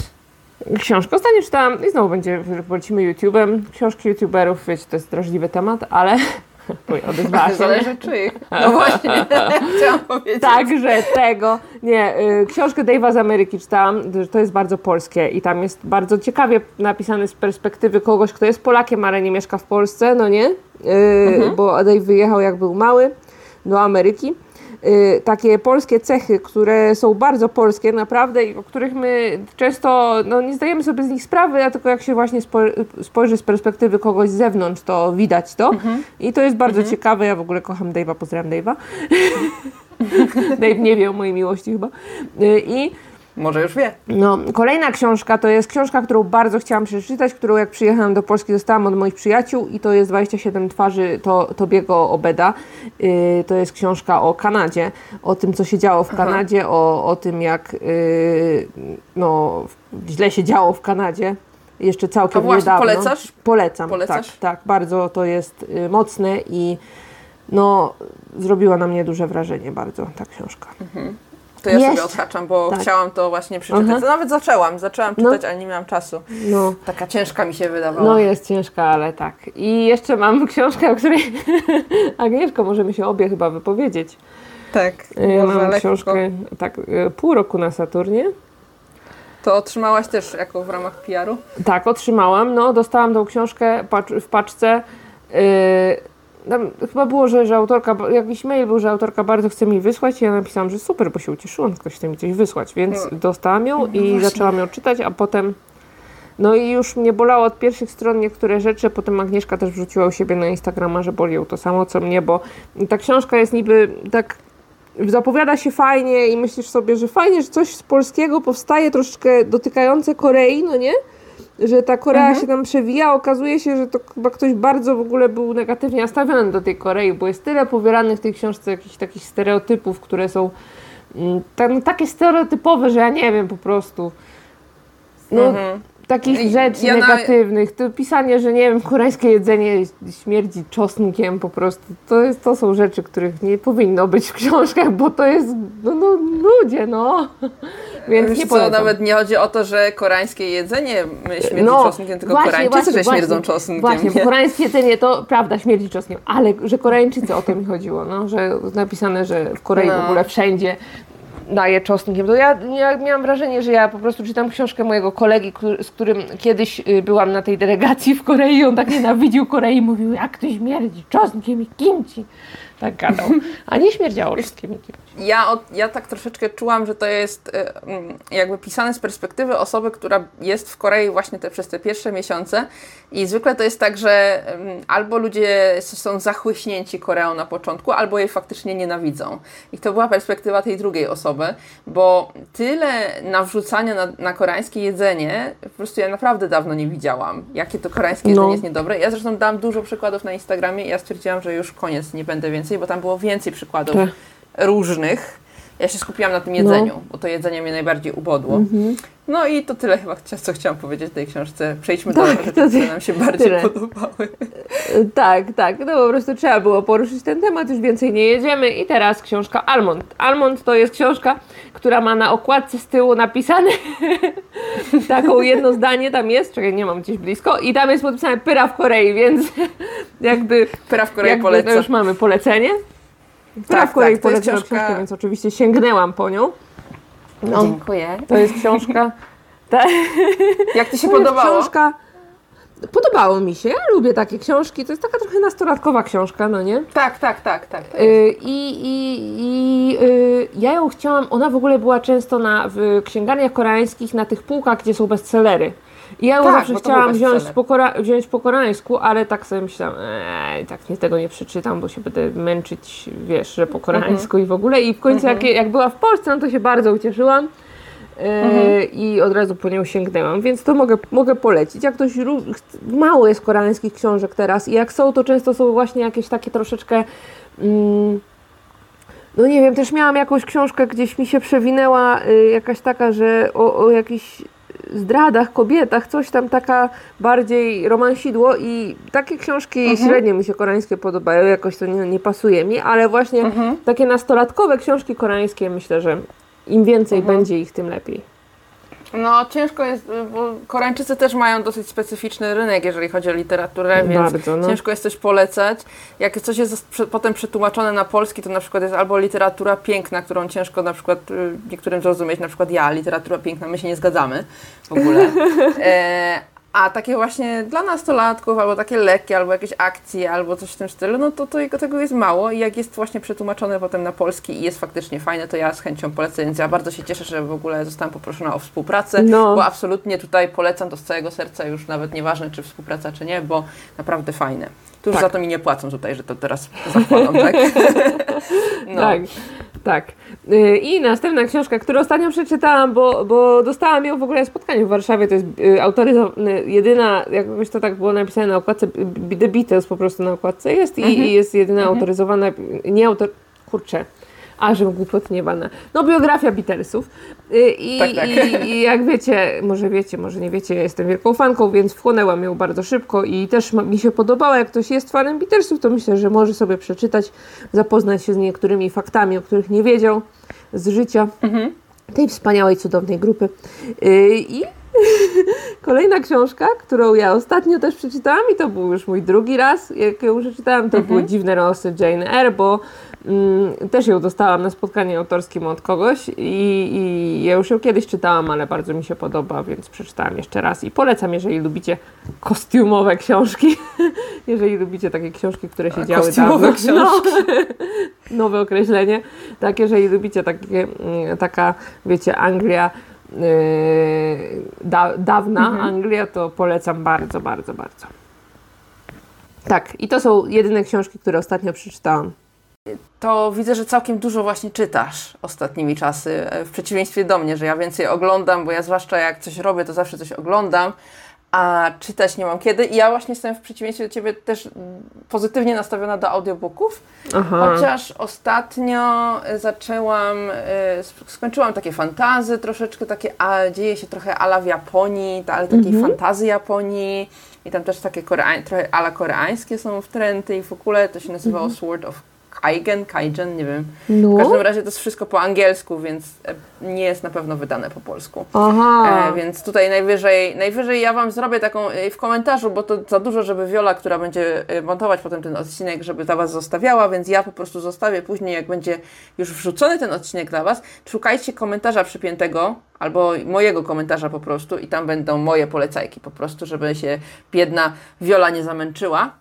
[SPEAKER 2] Książkę ostatnio czytałam i znowu będzie, polecimy YouTube'em. Książki YouTuberów, wiecie, to jest drażliwy temat, ale odezwała się.
[SPEAKER 1] Zależy czyich. No właśnie, chciałam powiedzieć.
[SPEAKER 2] Także tego. Nie, y, książkę Dave'a z Ameryki czytałam, że to jest bardzo polskie i tam jest bardzo ciekawie napisane z perspektywy kogoś, kto jest Polakiem, ale nie mieszka w Polsce, no nie? Y, Bo Dave wyjechał jak był mały do Ameryki. Y, takie polskie cechy, które są bardzo polskie naprawdę i o których my często no, nie zdajemy sobie z nich sprawy, a tylko jak się właśnie spo- spojrzy z perspektywy kogoś z zewnątrz, to widać to. I to jest bardzo ciekawe. Ja w ogóle kocham Dave'a, pozdrawiam Dave'a. Dave nie wie o mojej miłości chyba. Y, I
[SPEAKER 1] Może już wie.
[SPEAKER 2] no, kolejna książka to jest książka, którą bardzo chciałam przeczytać, którą jak przyjechałam do Polski dostałam od moich przyjaciół i to jest 27 twarzy to, Tobiego Obeda. Yy, to jest książka o Kanadzie, o tym, co się działo w Kanadzie, o, o tym, jak yy, no, źle się działo w Kanadzie. Jeszcze całkiem
[SPEAKER 1] A właśnie,
[SPEAKER 2] niedawno.
[SPEAKER 1] polecasz?
[SPEAKER 2] Polecam,
[SPEAKER 1] Polecasz?
[SPEAKER 2] tak, tak. Bardzo to jest y, mocne i no, zrobiła na mnie duże wrażenie bardzo ta książka.
[SPEAKER 1] To ja
[SPEAKER 2] Jest.
[SPEAKER 1] sobie odhaczam, bo
[SPEAKER 2] Tak.
[SPEAKER 1] chciałam to właśnie przeczytać.
[SPEAKER 2] Aha.
[SPEAKER 1] Nawet zaczęłam, zaczęłam
[SPEAKER 2] No.
[SPEAKER 1] czytać, ale nie miałam czasu.
[SPEAKER 2] No.
[SPEAKER 1] Taka ciężka mi się wydawała.
[SPEAKER 2] No jest ciężka, ale tak. I jeszcze mam książkę, o której Agnieszko możemy się obie chyba wypowiedzieć.
[SPEAKER 1] tak.
[SPEAKER 2] Ja mam
[SPEAKER 1] lekko.
[SPEAKER 2] książkę tak y, pół roku na Saturnie.
[SPEAKER 1] To otrzymałaś też jako w ramach PR-u?
[SPEAKER 2] Tak, otrzymałam. No, dostałam tą książkę w paczce. Yy, tam chyba było, że, że autorka, jakiś mail był, że autorka bardzo chce mi wysłać i ja napisałam, że super, bo się ucieszyłam, ktoś chce mi coś wysłać, więc
[SPEAKER 1] No.
[SPEAKER 2] dostałam ją i
[SPEAKER 1] właśnie.
[SPEAKER 2] zaczęłam ją czytać, a potem no i już mnie bolało od pierwszych stron niektóre rzeczy, potem Agnieszka też wrzuciła u siebie na Instagrama, że boli ją to samo co mnie, bo ta książka jest niby tak zapowiada się fajnie i myślisz sobie, że fajnie, że coś z polskiego powstaje troszeczkę dotykające Korei, no nie? Że ta Korea mhm. się tam przewija. Okazuje się, że to chyba ktoś bardzo w ogóle był negatywnie nastawiony do tej Korei, bo jest tyle powielanych w tej książce jakichś takich stereotypów, które są mm, no, takie stereotypowe, że ja nie wiem po prostu. No, mhm takich rzeczy ja negatywnych. To pisanie, że nie wiem, koreańskie jedzenie śmierdzi czosnkiem po prostu. To, jest, to są rzeczy, których nie powinno być w książkach, bo to jest, no, no ludzie, no.
[SPEAKER 1] Więc Wiesz nie co, nawet nie chodzi o to, że koreańskie jedzenie śmierdzi no, czosnkiem, tylko właśnie, Koreańczycy, właśnie, że śmierdzą właśnie, czosnkiem.
[SPEAKER 2] Właśnie, bo koreańskie jedzenie to prawda, śmierdzi czosnkiem, ale że Koreańczycy, o to mi chodziło, no, że napisane, że w Korei no. w ogóle wszędzie daje czosnkiem. To ja, ja miałam wrażenie, że ja po prostu czytam książkę mojego kolegi, z którym kiedyś y, byłam na tej delegacji w Korei. On tak nienawidził Korei i mówił, jak to śmierdzi czosnkiem i kimchi tak gadał. A nie śmierdziało wszystkim
[SPEAKER 1] ja, od, ja tak troszeczkę czułam, że to jest e, mm, jakby pisane z perspektywy osoby, która jest w Korei właśnie te, przez te pierwsze miesiące i zwykle to jest tak, że mm, albo ludzie są zachłyśnięci Koreą na początku, albo jej faktycznie nienawidzą. I to była perspektywa tej drugiej osoby, bo tyle nawrzucania na, na koreańskie jedzenie, po prostu ja naprawdę dawno nie widziałam, jakie to koreańskie jedzenie no. jest niedobre. Ja zresztą dam dużo przykładów na Instagramie i ja stwierdziłam, że już koniec, nie będę więcej bo tam było więcej przykładów tak. różnych. Ja się skupiłam na tym jedzeniu, no. bo to jedzenie mnie najbardziej ubodło. Mhm. No i to tyle chyba, co chciałam powiedzieć w tej książce. Przejdźmy tak, do rzeczy, które nam się bardziej tyle. podobały.
[SPEAKER 2] Tak, tak. No po prostu trzeba było poruszyć ten temat, już więcej nie jedziemy. I teraz książka Almond. Almond to jest książka, która ma na okładce z tyłu napisane taką jedno zdanie tam jest, czekaj, nie mam gdzieś blisko, i tam jest podpisane Pyra w Korei, więc jakby...
[SPEAKER 1] Pyra w Korei polecam.
[SPEAKER 2] No już mamy polecenie. Pyra tak, w Korei tak, książka... książkę, więc oczywiście sięgnęłam po nią.
[SPEAKER 1] No, Dziękuję.
[SPEAKER 2] To jest książka.
[SPEAKER 1] Ta... Jak Ci się to podobało?
[SPEAKER 2] książka. Podobało mi się. Ja lubię takie książki. To jest taka trochę nastolatkowa książka, no nie?
[SPEAKER 1] Tak, tak, tak, tak.
[SPEAKER 2] Yy, I i, i yy, ja ją chciałam. Ona w ogóle była często na, w księgarniach koreańskich na tych półkach, gdzie są bestsellery. I ja ją tak, zawsze chciałam wziąć po, wziąć po koreańsku, ale tak sobie myślałam, eee, tak nie tego nie przeczytam, bo się będę męczyć, wiesz, że po koreańsku mhm. i w ogóle. I w końcu jak, mhm. jak była w Polsce, no to się bardzo ucieszyłam. E, mhm. I od razu po nią sięgnęłam, więc to mogę, mogę polecić. Jak ktoś mało jest koreańskich książek teraz i jak są, to często są właśnie jakieś takie troszeczkę. Mm, no nie wiem, też miałam jakąś książkę, gdzieś mi się przewinęła y, jakaś taka, że o, o jakichś zdradach, kobietach, coś tam taka bardziej romansidło i takie książki mhm. średnio mi się koreańskie podobają, jakoś to nie, nie pasuje mi, ale właśnie mhm. takie nastolatkowe książki koreańskie myślę, że im więcej mhm. będzie ich, tym lepiej.
[SPEAKER 1] No, ciężko jest, bo Koreańczycy też mają dosyć specyficzny rynek, jeżeli chodzi o literaturę, więc Bardzo, no. ciężko jest coś polecać. Jak coś jest potem przetłumaczone na polski, to na przykład jest albo literatura piękna, którą ciężko na przykład y, niektórym zrozumieć, na przykład ja, literatura piękna, my się nie zgadzamy w ogóle. E, a takie właśnie dla nastolatków, albo takie lekkie, albo jakieś akcje, albo coś w tym stylu, no to, to tego jest mało i jak jest właśnie przetłumaczone potem na polski i jest faktycznie fajne, to ja z chęcią polecę, więc ja bardzo się cieszę, że w ogóle zostałam poproszona o współpracę, no. bo absolutnie tutaj polecam to z całego serca, już nawet nieważne czy współpraca, czy nie, bo naprawdę fajne. Tu już tak. za to mi nie płacą tutaj, że to teraz zakładam, tak?
[SPEAKER 2] no. Tak, tak. Y, I następna książka, którą ostatnio przeczytałam, bo, bo dostałam ją w ogóle na spotkaniu w Warszawie, to jest y, autoryzowana, jedyna, jakoś to tak było napisane na okładce, The Beatles po prostu na okładce jest i, mhm. i jest jedyna mhm. autoryzowana, nie autor, kurczę, a że głupot nie. No biografia Beatlesów. Y, I, tak, tak. I, I, jak wiecie, może wiecie, może nie wiecie, ja jestem wielką fanką, więc wchłonęłam ją bardzo szybko i też mi się podobała. Jak ktoś jest fanem Beatlesów, to myślę, że może sobie przeczytać, zapoznać się z niektórymi faktami, o których nie wiedział z życia. Mhm tej wspaniałej, cudownej grupy. Y, I kolejna książka, którą ja ostatnio też przeczytałam i to był już mój drugi raz, jak ją przeczytałam, to mhm. były Dziwne losy Jane Eyre, bo też ją dostałam na spotkanie autorskim od kogoś i, i ja już ją kiedyś czytałam, ale bardzo mi się podoba, więc przeczytałam jeszcze raz i polecam, jeżeli lubicie kostiumowe książki, jeżeli lubicie takie książki, które się działy
[SPEAKER 1] kostiumowe dawno. Książki.
[SPEAKER 2] No, nowe określenie. Tak, jeżeli lubicie takie, mm, taka, wiecie, Anglia yy, da, dawna mhm. Anglia, to polecam bardzo, bardzo, bardzo. Tak, i to są jedyne książki, które ostatnio przeczytałam
[SPEAKER 1] to widzę, że całkiem dużo właśnie czytasz ostatnimi czasy, e, w przeciwieństwie do mnie, że ja więcej oglądam, bo ja zwłaszcza jak coś robię, to zawsze coś oglądam, a czytać nie mam kiedy. I ja właśnie jestem w przeciwieństwie do Ciebie też pozytywnie nastawiona do audiobooków,
[SPEAKER 2] Aha.
[SPEAKER 1] chociaż ostatnio y, zaczęłam, sk- skończyłam takie fantazy, troszeczkę takie, a dzieje się trochę ala w Japonii, ale takiej fantazy Japonii i tam też takie koreań, trochę ala koreańskie są w trendy i w ogóle to się nazywało Sword of Kaigen, Kaigen, nie wiem. W każdym
[SPEAKER 2] No.
[SPEAKER 1] razie to jest wszystko po angielsku, więc e, nie jest na pewno wydane po polsku.
[SPEAKER 2] Aha.
[SPEAKER 1] E, więc tutaj najwyżej, najwyżej ja Wam zrobię taką e, w komentarzu, bo to za dużo, żeby Wiola, która będzie e, montować potem ten odcinek, żeby dla Was zostawiała, więc ja po prostu zostawię później, jak będzie już wrzucony ten odcinek dla Was. Szukajcie komentarza przypiętego, albo mojego komentarza po prostu i tam będą moje polecajki po prostu, żeby się biedna Wiola nie zamęczyła.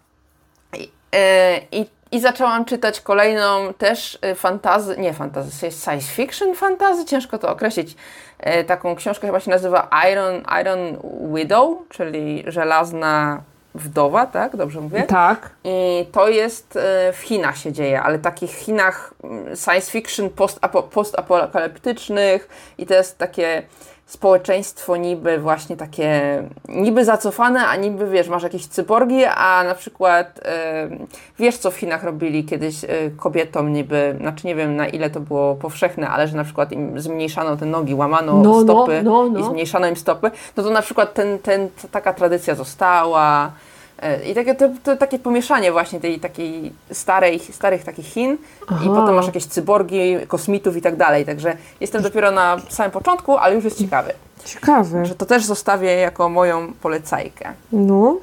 [SPEAKER 1] I, e, i, i zaczęłam czytać kolejną też e, fantazy, nie fantazy, science fiction fantazy, ciężko to określić. E, taką książkę chyba się nazywa Iron, Iron Widow, czyli żelazna wdowa, tak? Dobrze mówię?
[SPEAKER 2] Tak.
[SPEAKER 1] I to jest e, w Chinach się dzieje, ale takich Chinach mm, science fiction post-apo- postapokaliptycznych i to jest takie społeczeństwo niby właśnie takie niby zacofane, a niby wiesz, masz jakieś cyborgi, a na przykład wiesz co w Chinach robili kiedyś e, kobietom niby, znaczy nie wiem na ile to było powszechne, ale że na przykład im zmniejszano te nogi, łamano
[SPEAKER 2] No, no,
[SPEAKER 1] stopy
[SPEAKER 2] no, no.
[SPEAKER 1] i zmniejszano im stopy, no to na przykład ten, ten, taka tradycja została. I takie, to, to takie pomieszanie właśnie tej takiej starej, starych takich Chin i
[SPEAKER 2] Aha.
[SPEAKER 1] potem masz jakieś cyborgi, kosmitów i tak dalej. Także jestem dopiero na samym początku, ale już jest ciekawy.
[SPEAKER 2] Ciekawe.
[SPEAKER 1] Że to też zostawię jako moją polecajkę.
[SPEAKER 2] No.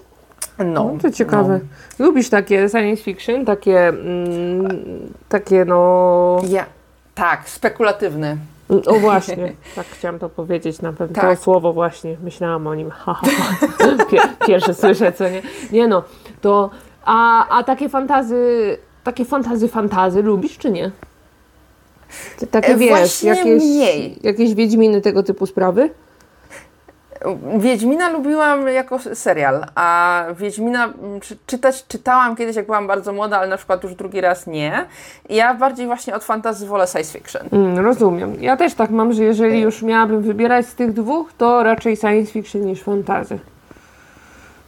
[SPEAKER 1] No,
[SPEAKER 2] No, to ciekawe. Lubisz takie science fiction, takie, mm, takie no...
[SPEAKER 1] No. Ja, tak, spekulatywny.
[SPEAKER 2] O właśnie, tak chciałam to powiedzieć na pewno.
[SPEAKER 1] Tak.
[SPEAKER 2] To słowo właśnie, myślałam o nim. Ha, ha, ha. Pier- Pierwsze słyszę, co nie? Nie no, to... A, a takie fantazy, takie fantazy, fantazy lubisz czy nie? Ty Takie
[SPEAKER 1] E,
[SPEAKER 2] wiesz,
[SPEAKER 1] właśnie
[SPEAKER 2] jakieś,
[SPEAKER 1] mniej.
[SPEAKER 2] jakieś Wiedźminy, tego typu sprawy?
[SPEAKER 1] Wiedźmina lubiłam jako serial, a Wiedźmina mm, czy, czytać czytałam kiedyś, jak byłam bardzo młoda, ale na przykład już drugi raz nie. Ja bardziej właśnie od fantasy wolę science fiction.
[SPEAKER 2] Mm, rozumiem. Ja też tak mam, że jeżeli już miałabym wybierać z tych dwóch, to raczej science fiction niż fantazy.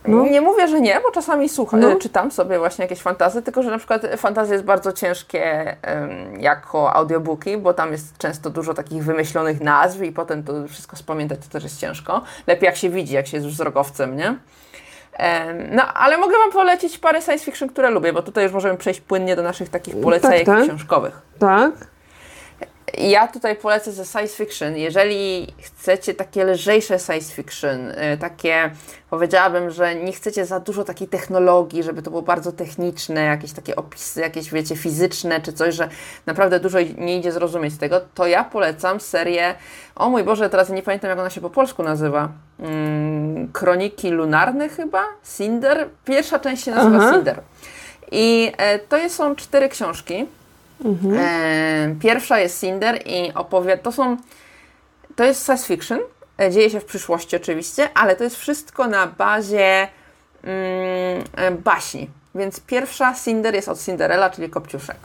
[SPEAKER 2] No.
[SPEAKER 1] Nie mówię, że nie, bo czasami słucham,
[SPEAKER 2] No.
[SPEAKER 1] czytam sobie właśnie jakieś fantazy, tylko że na przykład fantazy jest bardzo ciężkie em, jako audiobooki, bo tam jest często dużo takich wymyślonych nazw i potem to wszystko spamiętać to też jest ciężko. Lepiej jak się widzi, jak się jest już wzrokowcem, nie? No, ale mogę Wam polecić parę science fiction, które lubię, bo tutaj już możemy przejść płynnie do naszych takich polecajek
[SPEAKER 2] tak.
[SPEAKER 1] książkowych.
[SPEAKER 2] Tak?
[SPEAKER 1] Ja tutaj polecę ze science fiction. Jeżeli chcecie takie lżejsze science fiction, y, takie powiedziałabym, że nie chcecie za dużo takiej technologii, żeby to było bardzo techniczne, jakieś takie opisy, jakieś wiecie, fizyczne czy coś, że naprawdę dużo nie idzie zrozumieć z tego, to ja polecam serię, o mój Boże, teraz nie pamiętam jak ona się po polsku nazywa. Mm, Kroniki Lunarne chyba? Cinder? Pierwsza część się nazywa
[SPEAKER 2] Aha.
[SPEAKER 1] Cinder. I e, to jest- są cztery książki. E, pierwsza jest Cinder i opowiada. To są. To jest science fiction. e, Dzieje się w przyszłości oczywiście, ale to jest wszystko na bazie mm, e, baśni. Więc pierwsza Cinder jest od Cinderella, czyli Kopciuszek.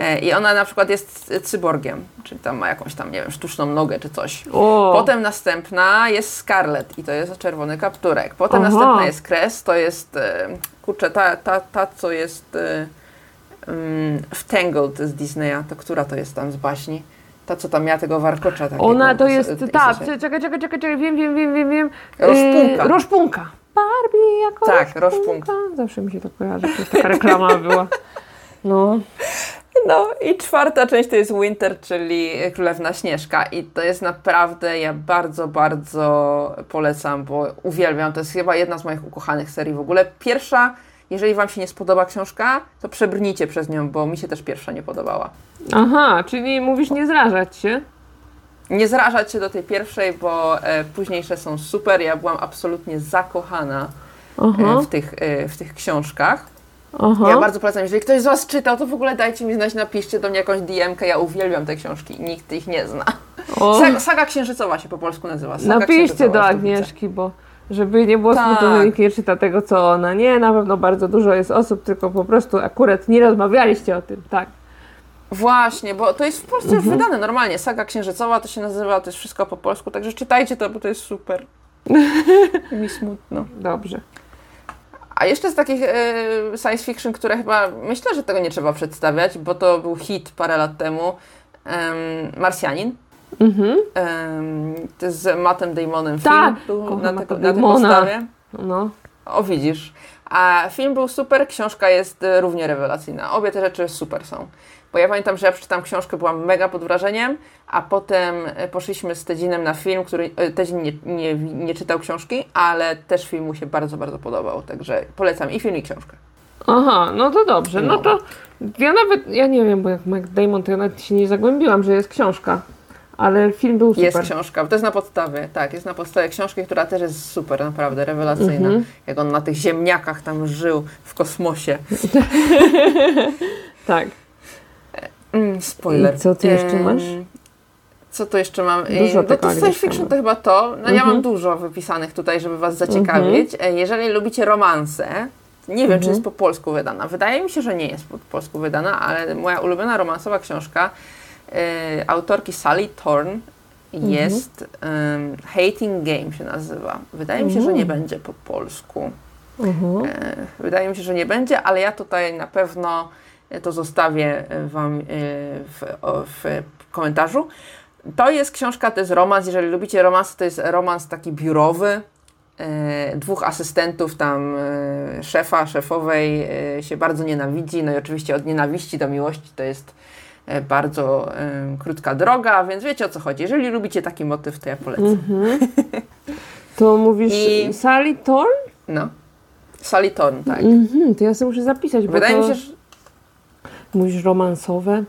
[SPEAKER 1] E, I ona na przykład jest cyborgiem, czyli tam ma jakąś tam, nie wiem, sztuczną nogę czy coś.
[SPEAKER 2] O,
[SPEAKER 1] Potem następna jest Scarlet i to jest czerwony kapturek. Potem
[SPEAKER 2] Aha.
[SPEAKER 1] następna jest Kres, to jest, kurczę, ta, ta, ta co jest w Tangled z Disneya, to która to jest tam z baśni? Ta, co tam miała tego warkocza takiego.
[SPEAKER 2] ona to jest,
[SPEAKER 1] z-
[SPEAKER 2] ta, czekaj, czekaj, czekaj, czekaj, wiem, wiem, wiem, wiem, wiem.
[SPEAKER 1] Roszpunka.
[SPEAKER 2] Yy, roszpunka. Barbie jako
[SPEAKER 1] Tak,
[SPEAKER 2] roszpunka. Zawsze mi się to kojarzy, to taka reklama była. No,
[SPEAKER 1] No i czwarta część to jest Winter, czyli Królewna Śnieżka i to jest naprawdę, ja bardzo, bardzo polecam, bo uwielbiam, to jest chyba jedna z moich ukochanych serii w ogóle. Pierwsza, jeżeli Wam się nie spodoba książka, to przebrnijcie przez nią, bo mi się też pierwsza nie podobała.
[SPEAKER 2] aha, czyli mówisz nie zrażać się?
[SPEAKER 1] Nie zrażać się do tej pierwszej, bo e, późniejsze są super, ja byłam absolutnie zakochana e, w, tych, e, w tych książkach.
[SPEAKER 2] aha.
[SPEAKER 1] Ja bardzo polecam, jeżeli ktoś z Was czytał, to w ogóle dajcie mi znać, napiszcie do mnie jakąś DM-kę, ja uwielbiam te książki, nikt ich nie zna. Saga, saga Księżycowa się po polsku nazywa. Saga
[SPEAKER 2] napiszcie do. Agnieszki, bo żeby nie było
[SPEAKER 1] Tak.
[SPEAKER 2] smutno, że nikt nie czyta tego, co ona. Nie, na pewno bardzo dużo jest osób, tylko po prostu akurat nie rozmawialiście o tym, tak.
[SPEAKER 1] Właśnie, bo to jest w Polsce
[SPEAKER 2] Mhm.
[SPEAKER 1] już wydane normalnie. Saga Księżycowa to się nazywa, to jest wszystko po polsku, także czytajcie to, bo to jest super. mi smutno.
[SPEAKER 2] Dobrze.
[SPEAKER 1] A jeszcze z takich e, science fiction, które chyba myślę, że tego nie trzeba przedstawiać, bo to był hit parę lat temu. Em, Marsjanin.
[SPEAKER 2] Mhm.
[SPEAKER 1] Z Mattem Damonem
[SPEAKER 2] Tak,
[SPEAKER 1] film był na, tego, na tej podstawie.
[SPEAKER 2] No.
[SPEAKER 1] O, widzisz. A film był super, książka jest e, równie rewelacyjna. Obie te rzeczy super są. Bo ja pamiętam, że ja przeczytałam książkę, byłam mega pod wrażeniem, a potem e, poszliśmy z Tedzinem na film, który e, Tedzin nie, nie, nie czytał książki, ale też film mu się bardzo, bardzo podobał. Także polecam i film, i książkę.
[SPEAKER 2] Aha, no to dobrze. No
[SPEAKER 1] No.
[SPEAKER 2] to ja nawet, ja nie wiem, bo jak Mac Damon, to ja nawet się nie zagłębiłam, że jest książka. Ale film był super.
[SPEAKER 1] Jest książka, to jest na podstawie, tak, jest na podstawie książki, która też jest super, naprawdę, rewelacyjna.
[SPEAKER 2] Mhm.
[SPEAKER 1] Jak on na tych ziemniakach tam żył w kosmosie.
[SPEAKER 2] Tak.
[SPEAKER 1] Mm, spoiler.
[SPEAKER 2] I co ty jeszcze masz?
[SPEAKER 1] Co tu jeszcze mam?
[SPEAKER 2] Dużo tego
[SPEAKER 1] to, science fiction to chyba to. No ja
[SPEAKER 2] Mhm.
[SPEAKER 1] mam dużo wypisanych tutaj, żeby Was zaciekawić. E, Jeżeli lubicie romanse, nie wiem, czy jest po polsku wydana. Wydaje mi się, że nie jest po polsku wydana, ale moja ulubiona romansowa książka e, autorki Sally Thorne jest em, Hating Game się nazywa. Wydaje mi się, że nie będzie po polsku.
[SPEAKER 2] Mhm.
[SPEAKER 1] E, Wydaje mi się, że nie będzie, ale ja tutaj na pewno to zostawię Wam e, w, w komentarzu. To jest książka, to jest romans. Jeżeli lubicie romans, to jest romans taki biurowy. E, Dwóch asystentów tam, e, szefa, szefowej się bardzo nienawidzi. No i oczywiście od nienawiści do miłości to jest bardzo e, krótka droga, więc wiecie o co chodzi. Jeżeli lubicie taki motyw, to ja polecam.
[SPEAKER 2] To mówisz
[SPEAKER 1] I-
[SPEAKER 2] Sally Thorne?
[SPEAKER 1] No. Sally Thorne, tak.
[SPEAKER 2] Mhm, to ja sobie muszę zapisać, bo
[SPEAKER 1] Wydaje mi się, że
[SPEAKER 2] mówisz romansowe,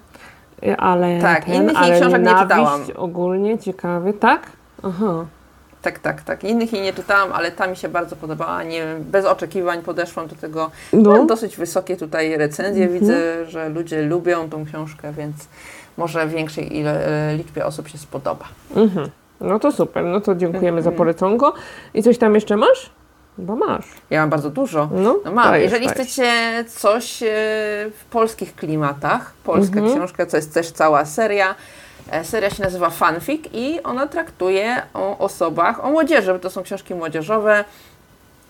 [SPEAKER 2] y, ale
[SPEAKER 1] Tak,
[SPEAKER 2] ten,
[SPEAKER 1] innych jej
[SPEAKER 2] ale
[SPEAKER 1] książek nie czytałam.
[SPEAKER 2] ogólnie ciekawy, tak? Aha.
[SPEAKER 1] Tak, tak, tak. Innych jej nie czytałam, ale ta mi się bardzo podobała. Nie, bez oczekiwań podeszłam do tego.
[SPEAKER 2] No.
[SPEAKER 1] Mam dosyć wysokie tutaj recenzje. Widzę, że ludzie lubią tą książkę, więc może większej ile, e, liczbie osób się spodoba.
[SPEAKER 2] Mhm. No to super, no to dziękujemy
[SPEAKER 1] Mhm.
[SPEAKER 2] za poleconko. I coś tam jeszcze masz? Bo masz.
[SPEAKER 1] Ja mam bardzo dużo.
[SPEAKER 2] No,
[SPEAKER 1] No mam.
[SPEAKER 2] dajesz,
[SPEAKER 1] Jeżeli
[SPEAKER 2] dajesz.
[SPEAKER 1] chcecie coś e, w polskich klimatach, polska
[SPEAKER 2] Mhm.
[SPEAKER 1] książka, to jest też cała seria. E, Seria się nazywa Fanfic i ona traktuje o osobach, o młodzieży, bo to są książki młodzieżowe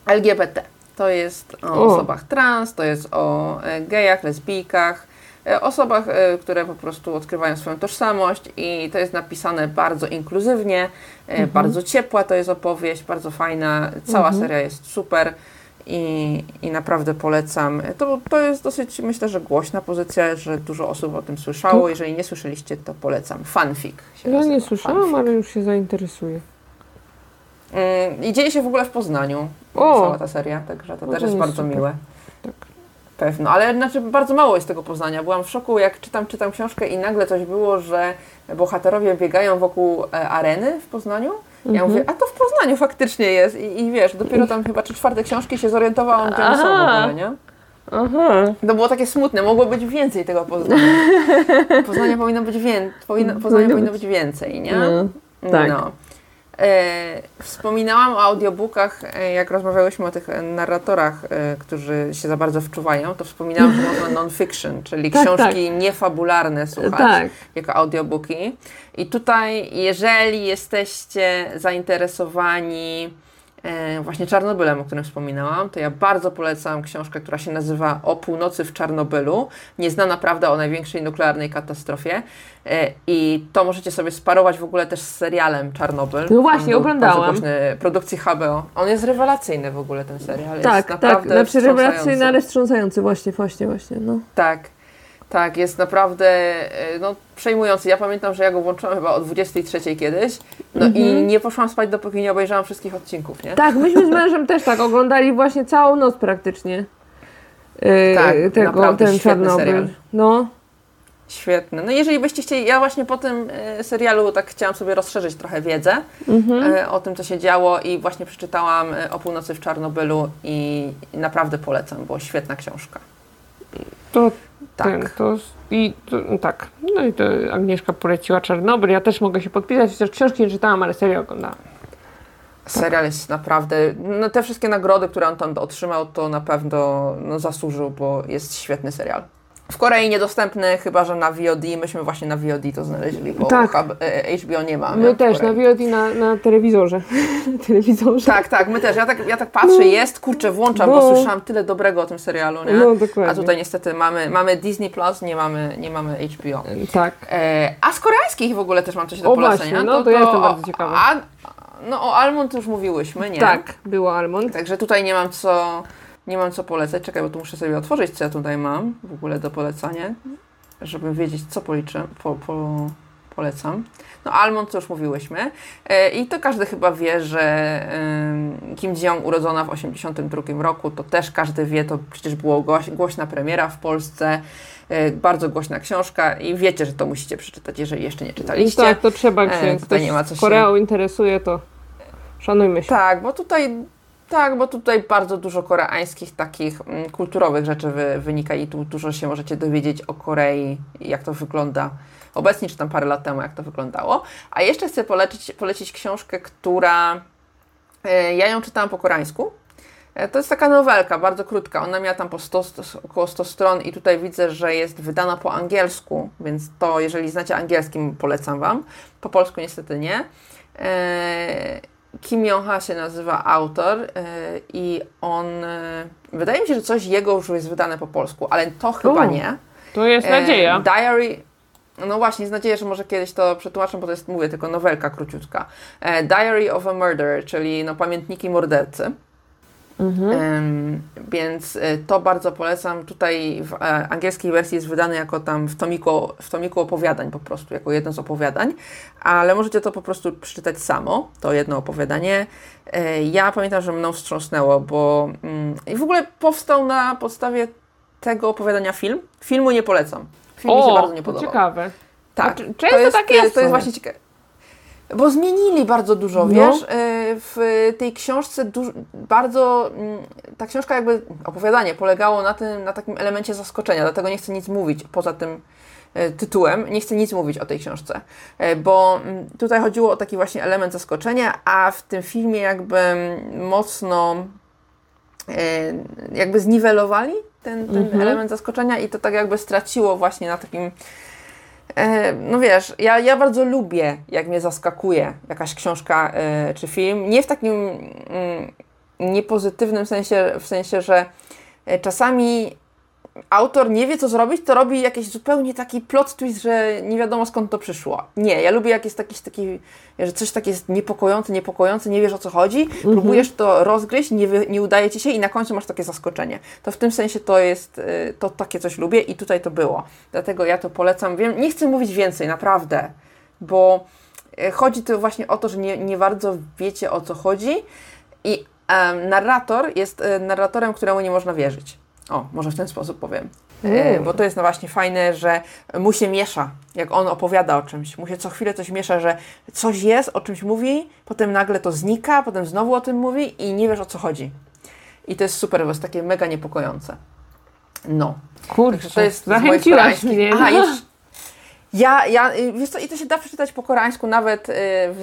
[SPEAKER 1] LGBT. To jest o,
[SPEAKER 2] O.
[SPEAKER 1] osobach trans, to jest o e, gejach, lesbijkach, e, osobach, które po prostu odkrywają swoją tożsamość i to jest napisane bardzo inkluzywnie, e, bardzo ciepła to jest opowieść, bardzo fajna, cała seria jest super i, i naprawdę polecam. To, to jest dosyć, myślę, że głośna pozycja, że dużo osób o tym słyszało. Jeżeli nie słyszeliście, to polecam. Fanfic się
[SPEAKER 2] Ja
[SPEAKER 1] nazywa.
[SPEAKER 2] nie słyszałam,
[SPEAKER 1] Fanfic.
[SPEAKER 2] ale już się zainteresuję.
[SPEAKER 1] Mm, I dzieje się w ogóle w Poznaniu,
[SPEAKER 2] O!
[SPEAKER 1] cała ta seria, także to
[SPEAKER 2] No
[SPEAKER 1] też
[SPEAKER 2] to
[SPEAKER 1] jest
[SPEAKER 2] jest
[SPEAKER 1] bardzo
[SPEAKER 2] super.
[SPEAKER 1] miłe.
[SPEAKER 2] Tak.
[SPEAKER 1] Pewno, ale znaczy bardzo mało jest tego Poznania. Byłam w szoku, jak czytam, czytam książkę i nagle coś było, że bohaterowie biegają wokół e, areny w Poznaniu. Ja
[SPEAKER 2] Mhm.
[SPEAKER 1] mówię, a to w Poznaniu faktycznie jest. I, i wiesz, dopiero tam chyba trzy czwarte książki się zorientowałam, oni są w ogóle, nie?
[SPEAKER 2] Aha.
[SPEAKER 1] To było takie smutne, mogło być więcej tego Poznania. Poznania powinno być, wię- powinno, Poznania
[SPEAKER 2] Powinno być
[SPEAKER 1] więcej, nie?
[SPEAKER 2] No, tak.
[SPEAKER 1] No. E, wspominałam o audiobookach, e, jak rozmawiałyśmy o tych narratorach, e, którzy się za bardzo wczuwają, to wspominałam, że można non-fiction, czyli
[SPEAKER 2] Tak,
[SPEAKER 1] książki niefabularne słuchać
[SPEAKER 2] Tak.
[SPEAKER 1] jako audiobooki. I tutaj, jeżeli jesteście zainteresowani właśnie Czarnobylem, o którym wspominałam, to ja bardzo polecam książkę, która się nazywa O północy w Czarnobylu. Nieznana prawda o największej nuklearnej katastrofie. E, I to możecie sobie sparować w ogóle też z serialem Czarnobyl.
[SPEAKER 2] No właśnie, oglądałam.
[SPEAKER 1] Produkcji HBO. On jest rewelacyjny w ogóle, ten serial.
[SPEAKER 2] Tak,
[SPEAKER 1] jest
[SPEAKER 2] tak.
[SPEAKER 1] naprawdę
[SPEAKER 2] Znaczy rewelacyjny, ale wstrząsający. Właśnie, właśnie, właśnie. No.
[SPEAKER 1] Tak, tak, jest naprawdę e, no, przejmujący. Ja pamiętam, że ja go włączyłam chyba o 23 kiedyś, no i nie poszłam spać, dopóki nie obejrzałam wszystkich odcinków, nie?
[SPEAKER 2] Tak, myśmy z mężem też tak oglądali właśnie całą noc praktycznie. Yy,
[SPEAKER 1] Tak,
[SPEAKER 2] tego,
[SPEAKER 1] naprawdę
[SPEAKER 2] ten
[SPEAKER 1] świetny
[SPEAKER 2] Czarnobyl. No,
[SPEAKER 1] Świetne. No jeżeli byście chcieli, ja właśnie po tym e, serialu tak chciałam sobie rozszerzyć trochę wiedzę
[SPEAKER 2] Mhm.
[SPEAKER 1] o tym, co się działo i właśnie przeczytałam o północy w Czarnobylu i, i naprawdę polecam, bo świetna książka.
[SPEAKER 2] to
[SPEAKER 1] Tak.
[SPEAKER 2] to i to, no tak. No i to Agnieszka poleciła Czarnobyl. Ja też mogę się podpisać, chociaż książki nie czytałam, ale serial oglądałam.
[SPEAKER 1] Serial jest naprawdę, no te wszystkie nagrody, które on tam otrzymał, to na pewno no, zasłużył, bo jest świetny serial. W Korei niedostępny, chyba że na VOD. Myśmy właśnie na VOD to znaleźli, bo
[SPEAKER 2] Tak.
[SPEAKER 1] hub- e, HBO nie ma.
[SPEAKER 2] My też, na. VOD na, na telewizorze. na telewizorze.
[SPEAKER 1] Tak, tak, my też. Ja tak, ja tak patrzę, jest, kurczę, włączam, bo
[SPEAKER 2] No.
[SPEAKER 1] słyszałam tyle dobrego o tym serialu, nie?
[SPEAKER 2] No, dokładnie.
[SPEAKER 1] A tutaj niestety mamy, mamy Disney Plus, nie mamy, nie mamy HBO.
[SPEAKER 2] Tak.
[SPEAKER 1] E, a z koreańskich w ogóle też mam coś do
[SPEAKER 2] O,
[SPEAKER 1] polecenia.
[SPEAKER 2] właśnie, no to ja jestem bardzo ciekawa.
[SPEAKER 1] A, no o Almond już mówiłyśmy, nie?
[SPEAKER 2] Tak, było Almond.
[SPEAKER 1] Także tutaj nie mam co, nie mam co polecać. Czekaj, bo tu muszę sobie otworzyć, co ja tutaj mam w ogóle do polecania, żeby wiedzieć, co policzę, po, po, polecam. No Almond to już mówiłyśmy. E, I to każdy chyba wie, że Kim Jong urodzona w 1982 roku, to też każdy wie, to przecież było głoś, głośna premiera w Polsce, e, bardzo głośna książka i wiecie, że to musicie przeczytać, jeżeli jeszcze nie czytaliście.
[SPEAKER 2] Tak, to trzeba, jak
[SPEAKER 1] E,
[SPEAKER 2] się
[SPEAKER 1] tutaj
[SPEAKER 2] ktoś
[SPEAKER 1] nie ma co się-
[SPEAKER 2] Koreą interesuje, to szanujmy się.
[SPEAKER 1] Tak, bo tutaj, tak, bo tutaj bardzo dużo koreańskich takich mm, kulturowych rzeczy wy, wynika i tu dużo się możecie dowiedzieć o Korei, jak to wygląda obecnie, czy tam parę lat temu, jak to wyglądało. A jeszcze chcę polecić, polecić książkę, która e, ja ją czytałam po koreańsku. E, To jest taka nowelka, bardzo krótka. Ona miała tam po 100, st- około 100 stron i tutaj widzę, że jest wydana po angielsku, więc to, jeżeli znacie angielski, polecam Wam. Po polsku niestety nie. E, Kim Jong-ha się nazywa autor e, i on, e, wydaje mi się, że coś jego już jest wydane po polsku, ale to chyba
[SPEAKER 2] O,
[SPEAKER 1] nie.
[SPEAKER 2] To jest
[SPEAKER 1] E,
[SPEAKER 2] nadzieja.
[SPEAKER 1] Diary. No właśnie, z nadzieją, że może kiedyś to przetłumaczę, bo to jest, mówię, tylko nowelka króciutka. Diary of a Murderer, czyli no, pamiętniki mordercy.
[SPEAKER 2] Mhm.
[SPEAKER 1] Więc e, to bardzo polecam. Tutaj w e, angielskiej wersji jest wydany jako tam w tomiku, w tomiku opowiadań po prostu, jako jedno z opowiadań, ale możecie to po prostu przeczytać samo, to jedno opowiadanie. E, ja pamiętam, że mną wstrząsnęło, bo mm, i w ogóle powstał na podstawie tego opowiadania film. Filmu nie polecam. Film mi się
[SPEAKER 2] O,
[SPEAKER 1] bardzo nie podobał.
[SPEAKER 2] ciekawe.
[SPEAKER 1] Tak,
[SPEAKER 2] Znaczy, często
[SPEAKER 1] to jest,
[SPEAKER 2] tak jest
[SPEAKER 1] To jest właśnie ciekawe. Bo zmienili bardzo dużo,
[SPEAKER 2] No.
[SPEAKER 1] wiesz, y, w tej książce bardzo, mm, ta książka jakby, opowiadanie polegało na tym, na takim elemencie zaskoczenia, dlatego nie chcę nic mówić poza tym y, tytułem, nie chcę nic mówić o tej książce, y, bo mm, tutaj chodziło o taki właśnie element zaskoczenia, a w tym filmie jakby mocno jakby zniwelowali ten, ten
[SPEAKER 2] Mhm.
[SPEAKER 1] element zaskoczenia i to tak jakby straciło właśnie na takim No wiesz, ja, ja bardzo lubię, jak mnie zaskakuje jakaś książka e, czy film. Nie w takim mm, niepozytywnym sensie, w sensie, że e, czasami autor nie wie, co zrobić, to robi jakiś zupełnie taki plot twist, że nie wiadomo skąd to przyszło. Nie, ja lubię jak jest taki, taki że coś takie jest niepokojące, niepokojące, nie wiesz o co chodzi, próbujesz to rozgryźć, nie, nie udaje ci się i na końcu masz takie zaskoczenie. To w tym sensie to jest, y, to takie coś lubię i tutaj to było. Dlatego ja to polecam. Wiem, nie chcę mówić więcej, naprawdę, bo y, chodzi tu właśnie o to, że nie, nie bardzo wiecie o co chodzi i narrator jest y, narratorem, któremu nie można wierzyć. O, może w ten sposób powiem.
[SPEAKER 2] Mm.
[SPEAKER 1] Bo to jest no właśnie fajne, że mu się miesza, jak on opowiada o czymś. Mu się co chwilę coś miesza, że coś jest, o czymś mówi, potem nagle to znika, potem znowu o tym mówi i nie wiesz o co chodzi. I to jest super, bo jest takie mega niepokojące. No.
[SPEAKER 2] Kurczę,
[SPEAKER 1] Także to jest
[SPEAKER 2] zachęciłaś mnie.
[SPEAKER 1] Aha, jeszcze, ja, ja, y, wiesz co, i to się da przeczytać po koreańsku, nawet y,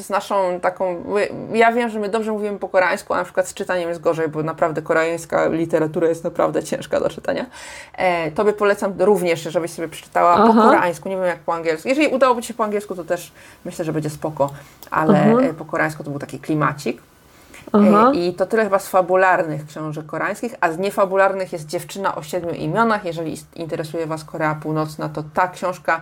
[SPEAKER 1] z naszą taką, ja wiem, że my dobrze mówimy po koreańsku, a na przykład z czytaniem jest gorzej, bo naprawdę koreańska literatura jest naprawdę ciężka do czytania. E, tobie polecam również, żebyś sobie przeczytała po
[SPEAKER 2] Aha.
[SPEAKER 1] koreańsku, nie wiem jak po angielsku. Jeżeli udałoby Ci się po angielsku, to też myślę, że będzie spoko, ale
[SPEAKER 2] Aha.
[SPEAKER 1] e, po koreańsku to był taki klimacik.
[SPEAKER 2] Aha.
[SPEAKER 1] E, I to tyle chyba z fabularnych książek koreańskich, a z niefabularnych jest Dziewczyna o siedmiu imionach. Jeżeli interesuje Was Korea Północna, to ta książka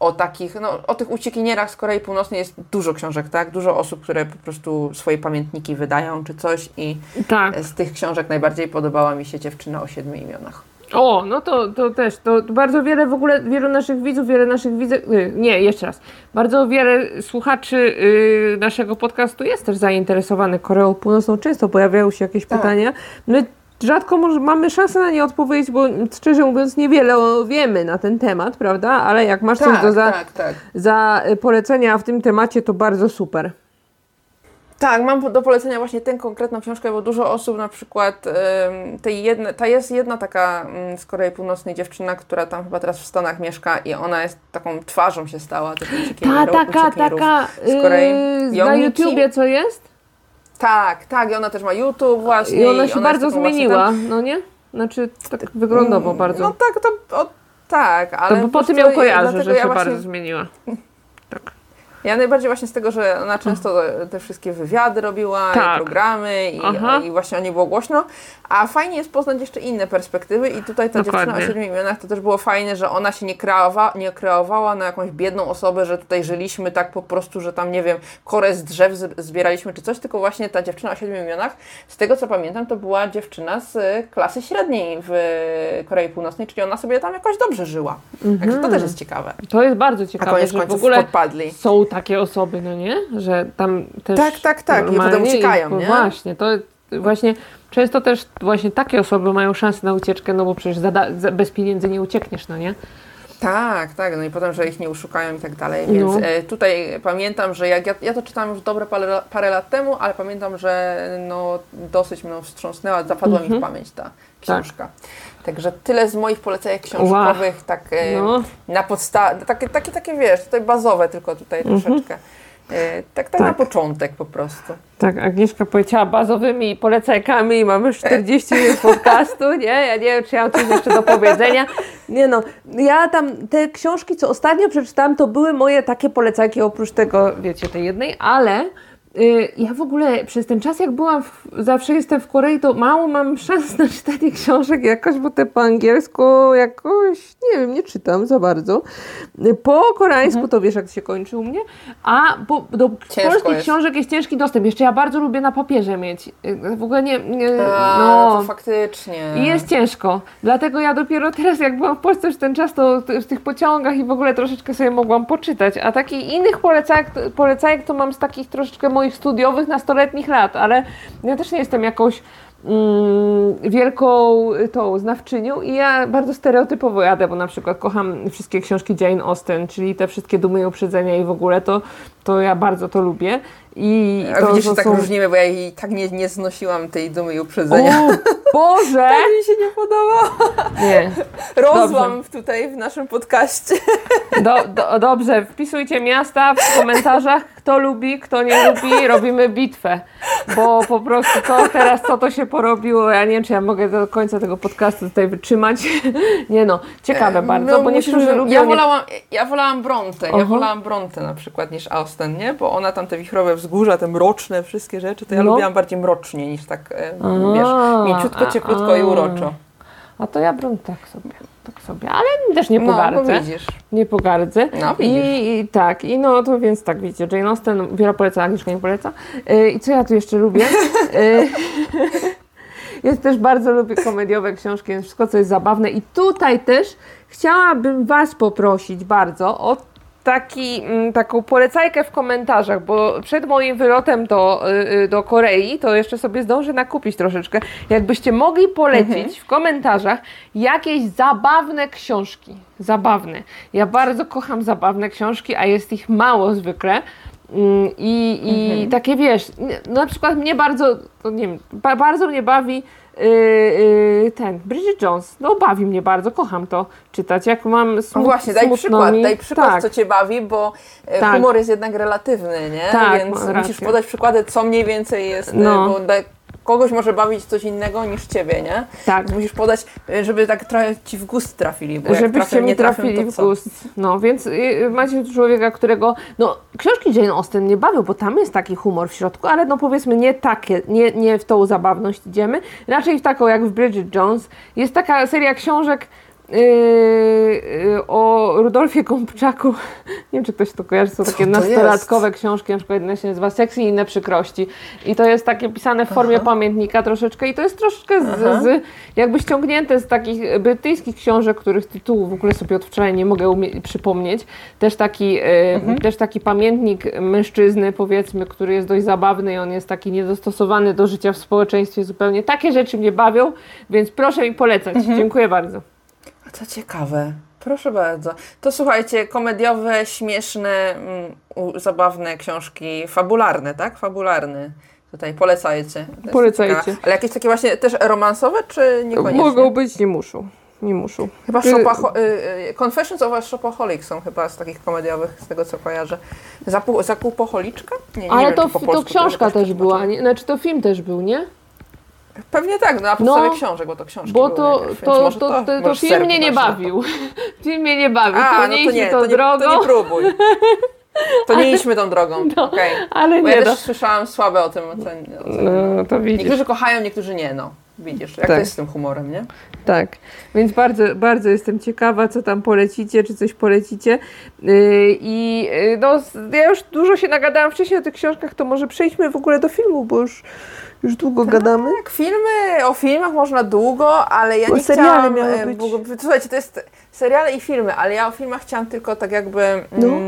[SPEAKER 1] o takich, no o tych uciekinierach z Korei Północnej jest dużo książek, tak? Dużo osób, które po prostu swoje pamiętniki wydają czy coś i
[SPEAKER 2] Tak.
[SPEAKER 1] z tych książek najbardziej podobała mi się Dziewczyna o siedmiu imionach.
[SPEAKER 2] O, no to, to też, to bardzo wiele w ogóle, wielu naszych widzów, wiele naszych widzów, nie, jeszcze raz, bardzo wiele słuchaczy y, naszego podcastu jest też zainteresowanych Koreą Północną, często pojawiają się jakieś
[SPEAKER 1] Tak.
[SPEAKER 2] pytania, rzadko może, mamy szansę na nie odpowiedzieć, bo szczerze mówiąc niewiele wiemy na ten temat, prawda, ale jak masz coś do za,
[SPEAKER 1] tak, tak.
[SPEAKER 2] za y, polecenia w tym temacie, to bardzo super.
[SPEAKER 1] Tak, mam do polecenia właśnie tę konkretną książkę, bo dużo osób na przykład, tej jedne, ta jest jedna taka ym, z Korei Północnej dziewczyna, która tam chyba teraz w Stanach mieszka i ona jest taką twarzą się stała
[SPEAKER 2] Ta taka, taka
[SPEAKER 1] z Korei.
[SPEAKER 2] y, na? YouTubie co jest?
[SPEAKER 1] Tak, tak i ona też ma YouTube właśnie.
[SPEAKER 2] I ona się
[SPEAKER 1] jest
[SPEAKER 2] bardzo zmieniła,
[SPEAKER 1] tam-
[SPEAKER 2] no nie? Znaczy tak wyglądowo bardzo.
[SPEAKER 1] No tak, to od, Tak, ale
[SPEAKER 2] To bo po
[SPEAKER 1] wiesz
[SPEAKER 2] tym ją kojarzę, że
[SPEAKER 1] ja
[SPEAKER 2] się
[SPEAKER 1] właśnie-
[SPEAKER 2] bardzo zmieniła. Tak.
[SPEAKER 1] Ja najbardziej właśnie z tego, że ona często te wszystkie wywiady robiła,
[SPEAKER 2] Tak.
[SPEAKER 1] i programy i,
[SPEAKER 2] Aha.
[SPEAKER 1] i właśnie o niej było głośno, a fajnie jest poznać jeszcze inne perspektywy i tutaj ta dziewczyna o
[SPEAKER 2] Dokładnie.
[SPEAKER 1] siedmiu imionach to też było fajne, że ona się nie, kreowa, nie kreowała na jakąś biedną osobę, że tutaj żyliśmy tak po prostu, że tam nie wiem, korę z drzew zbieraliśmy czy coś, tylko właśnie ta dziewczyna o siedmiu imionach, z tego co pamiętam, to była dziewczyna z klasy średniej w Korei Północnej, czyli ona sobie tam jakoś dobrze żyła. Także to też jest ciekawe.
[SPEAKER 2] To jest bardzo
[SPEAKER 1] A
[SPEAKER 2] ciekawe,
[SPEAKER 1] koniec
[SPEAKER 2] że w ogóle
[SPEAKER 1] podpadli.
[SPEAKER 2] są takie osoby, no nie? Że tam też
[SPEAKER 1] Tak, tak, tak. I potem uciekają,
[SPEAKER 2] ich-
[SPEAKER 1] nie?
[SPEAKER 2] Właśnie, to właśnie często też właśnie takie osoby mają szansę na ucieczkę, no bo przecież za, za, bez pieniędzy nie uciekniesz, no nie?
[SPEAKER 1] Tak, tak, no i potem, że ich nie oszukają i tak dalej, więc
[SPEAKER 2] No.
[SPEAKER 1] e, tutaj pamiętam, że jak ja, ja to czytałam już dobre parę, parę lat temu, ale pamiętam, że no dosyć mną wstrząsnęła, zapadła
[SPEAKER 2] Mhm.
[SPEAKER 1] mi w pamięć ta książka. Także tyle z moich polecajek
[SPEAKER 2] Wow.
[SPEAKER 1] książkowych, tak e,
[SPEAKER 2] No.
[SPEAKER 1] na podstawie, takie, takie, takie wiesz, tutaj bazowe tylko tutaj troszeczkę. E, tak, tak, na
[SPEAKER 2] Tak.
[SPEAKER 1] początek po prostu.
[SPEAKER 2] Tak, Agnieszka powiedziała bazowymi polecajkami i mamy już 40 minut podcastu, nie? Ja nie wiem, czy ja mam coś jeszcze do powiedzenia. Nie no, ja tam, te książki, co ostatnio przeczytałam, to były moje takie polecajki, oprócz tego, wiecie, tej jednej, ale ja w ogóle przez ten czas, jak byłam, w, zawsze jestem w Korei, to mało mam szans na czytanie książek jakoś, bo te po angielsku jakoś, nie wiem, nie czytam za bardzo. Y, Po koreańsku to wiesz, jak się kończy u mnie, a po, do
[SPEAKER 1] Ciężko
[SPEAKER 2] polskich
[SPEAKER 1] jest.
[SPEAKER 2] książek jest ciężki dostęp. Jeszcze ja bardzo lubię na papierze mieć. Y, W ogóle nie, nie
[SPEAKER 1] A,
[SPEAKER 2] no,
[SPEAKER 1] to faktycznie.
[SPEAKER 2] i jest ciężko. Dlatego ja dopiero teraz, jak byłam w Polsce już ten czas, to w tych pociągach i w ogóle troszeczkę sobie mogłam poczytać. A takich innych polecajek, polecajek to mam z takich troszeczkę moich studiowych, nastoletnich lat, ale ja też nie jestem jakąś mm, wielką y, tą znawczynią i ja bardzo stereotypowo jadę, bo na przykład kocham wszystkie książki Jane Austen, czyli te wszystkie Dumy i Uprzedzenia i w ogóle to, to ja bardzo to lubię. I
[SPEAKER 1] A
[SPEAKER 2] to,
[SPEAKER 1] widzisz, że tak
[SPEAKER 2] są...
[SPEAKER 1] różnimy, bo ja jej tak nie, nie znosiłam tej dumy i uprzedzenia.
[SPEAKER 2] O Boże!
[SPEAKER 1] mi się nie podoba.
[SPEAKER 2] Nie.
[SPEAKER 1] Rozłam w tutaj w naszym podcaście.
[SPEAKER 2] Do, do, dobrze, wpisujcie miasta w komentarzach, kto lubi, kto nie lubi, robimy bitwę. Bo po prostu to teraz, co to się porobiło, ja nie wiem, czy ja mogę do końca tego podcastu tutaj wytrzymać. Nie no, ciekawe bardzo, bo
[SPEAKER 1] musisz-
[SPEAKER 2] niektórzy lubią...
[SPEAKER 1] ja, wolałam, ja wolałam Brontę, ja
[SPEAKER 2] Aha.
[SPEAKER 1] wolałam Brontę na przykład niż Austen, nie? Bo ona tam te wichrowe wzgórza, te mroczne wszystkie rzeczy, to ja
[SPEAKER 2] No.
[SPEAKER 1] lubiłam bardziej mrocznie niż tak, e,
[SPEAKER 2] A,
[SPEAKER 1] wiesz, mięciutko, cieplutko i uroczo.
[SPEAKER 2] A to ja bym tak sobie, tak sobie, ale też nie
[SPEAKER 1] No,
[SPEAKER 2] pogardzę.
[SPEAKER 1] widzisz.
[SPEAKER 2] Nie pogardzę.
[SPEAKER 1] No, widzisz.
[SPEAKER 2] I, I tak, i no to więc tak, widzicie, Jane Austen, Wiera poleca, Agnieszka nie poleca. Yy, I co ja tu jeszcze lubię? Yy, Jest też bardzo lubię komediowe książki, wszystko, co jest zabawne. I tutaj też chciałabym Was poprosić bardzo o taki, mm, taką polecajkę w komentarzach, bo przed moim wylotem do, y, y, do Korei to jeszcze sobie zdążę nakupić troszeczkę. Jakbyście mogli polecić w komentarzach jakieś zabawne książki. Zabawne. Ja bardzo kocham zabawne książki, a jest ich mało zwykle. Mm, I, i takie wiesz, no na przykład mnie bardzo, nie wiem, ba, bardzo mnie bawi yy, yy, ten, Bridget Jones. No bawi mnie bardzo, kocham to czytać. Jak mam
[SPEAKER 1] No
[SPEAKER 2] smut,
[SPEAKER 1] właśnie, daj przykład,
[SPEAKER 2] mi,
[SPEAKER 1] daj przykład,
[SPEAKER 2] tak.
[SPEAKER 1] co Cię bawi, bo e,
[SPEAKER 2] Tak.
[SPEAKER 1] humor jest jednak relatywny, nie?
[SPEAKER 2] Tak,
[SPEAKER 1] Więc musisz podać przykłady, co mniej więcej jest,
[SPEAKER 2] No.
[SPEAKER 1] no. bo kogoś może bawić coś innego niż Ciebie, nie?
[SPEAKER 2] Tak.
[SPEAKER 1] Więc musisz podać, e, żeby tak trochę Ci w gust trafili, bo
[SPEAKER 2] Żebyście
[SPEAKER 1] trafią,
[SPEAKER 2] mi
[SPEAKER 1] nie trafią,
[SPEAKER 2] trafili
[SPEAKER 1] to
[SPEAKER 2] w gust. No, więc y, macie tu człowieka, którego. No, książki Jane Austen nie bawią, bo tam jest taki humor w środku, ale no powiedzmy nie takie, nie, nie w tą zabawność idziemy. Raczej w taką jak w Bridget Jones. Jest taka seria książek. Yy, yy, o Rudolfie Gąbczaku. Nie wiem, czy ktoś to kojarzy, są takie
[SPEAKER 1] to
[SPEAKER 2] nastolatkowe książki, na przykład jedna się nazywa Seks i inne przykrości. I to jest takie pisane w formie pamiętnika troszeczkę i to jest troszeczkę z, z, jakby ściągnięte z takich brytyjskich książek, których tytułów w ogóle sobie od wczoraj nie mogę przypomnieć. Też taki, e, też taki pamiętnik mężczyzny, powiedzmy, który jest dość zabawny i on jest taki niedostosowany do życia w społeczeństwie zupełnie. Takie rzeczy mnie bawią, więc proszę mi polecać. Dziękuję bardzo.
[SPEAKER 1] A to ciekawe. Proszę bardzo. To słuchajcie, komediowe, śmieszne, mm, u- zabawne książki, fabularne, tak? Fabularne. Tutaj polecajcie. To jest
[SPEAKER 2] Polecajcie.
[SPEAKER 1] ciekawe. Ale jakieś takie właśnie też romansowe, czy niekoniecznie?
[SPEAKER 2] Mogą być, nie muszą. Nie muszą.
[SPEAKER 1] Chyba
[SPEAKER 2] Y,
[SPEAKER 1] shopaho- y, y, Confessions of a Shopaholic są chyba z takich komediowych, z tego co kojarzę. Zapu- Zakupoholiczka? Nie, nie
[SPEAKER 2] Ale
[SPEAKER 1] wiem,
[SPEAKER 2] to,
[SPEAKER 1] czy po
[SPEAKER 2] to
[SPEAKER 1] polsku
[SPEAKER 2] książka też była, nie? znaczy to film też był, nie?
[SPEAKER 1] Pewnie tak, no na podstawie książek, bo to książki
[SPEAKER 2] Bo to,
[SPEAKER 1] najpierw,
[SPEAKER 2] to, to, to, to,
[SPEAKER 1] możesz
[SPEAKER 2] film mnie nie
[SPEAKER 1] to.
[SPEAKER 2] bawił. film mnie nie bawił.
[SPEAKER 1] A,
[SPEAKER 2] to
[SPEAKER 1] no
[SPEAKER 2] nie
[SPEAKER 1] to
[SPEAKER 2] idźmy
[SPEAKER 1] nie,
[SPEAKER 2] tą
[SPEAKER 1] to nie,
[SPEAKER 2] drogą.
[SPEAKER 1] to nie próbuj. To nie idźmy tą drogą,
[SPEAKER 2] No,
[SPEAKER 1] okej.
[SPEAKER 2] ale
[SPEAKER 1] Bo
[SPEAKER 2] nie
[SPEAKER 1] ja
[SPEAKER 2] da.
[SPEAKER 1] też słyszałam słabe o tym. Ocen, ocen.
[SPEAKER 2] No, to widzisz.
[SPEAKER 1] Niektórzy kochają, niektórzy nie, no. Widzisz, jak
[SPEAKER 2] Tak.
[SPEAKER 1] to jest z tym humorem, nie?
[SPEAKER 2] Tak, więc bardzo, bardzo jestem ciekawa, co tam polecicie, czy coś polecicie. Yy, I yy, no, ja już dużo się nagadałam wcześniej o tych książkach, to może przejdźmy w ogóle do filmu, bo już, już długo gadamy.
[SPEAKER 1] Tak, filmy, o filmach można długo, ale ja
[SPEAKER 2] Bo
[SPEAKER 1] nie
[SPEAKER 2] seriale
[SPEAKER 1] chciałam...
[SPEAKER 2] miały być.
[SPEAKER 1] Słuchajcie, to jest seriale i filmy, ale ja o filmach chciałam tylko tak jakby
[SPEAKER 2] No.
[SPEAKER 1] mm,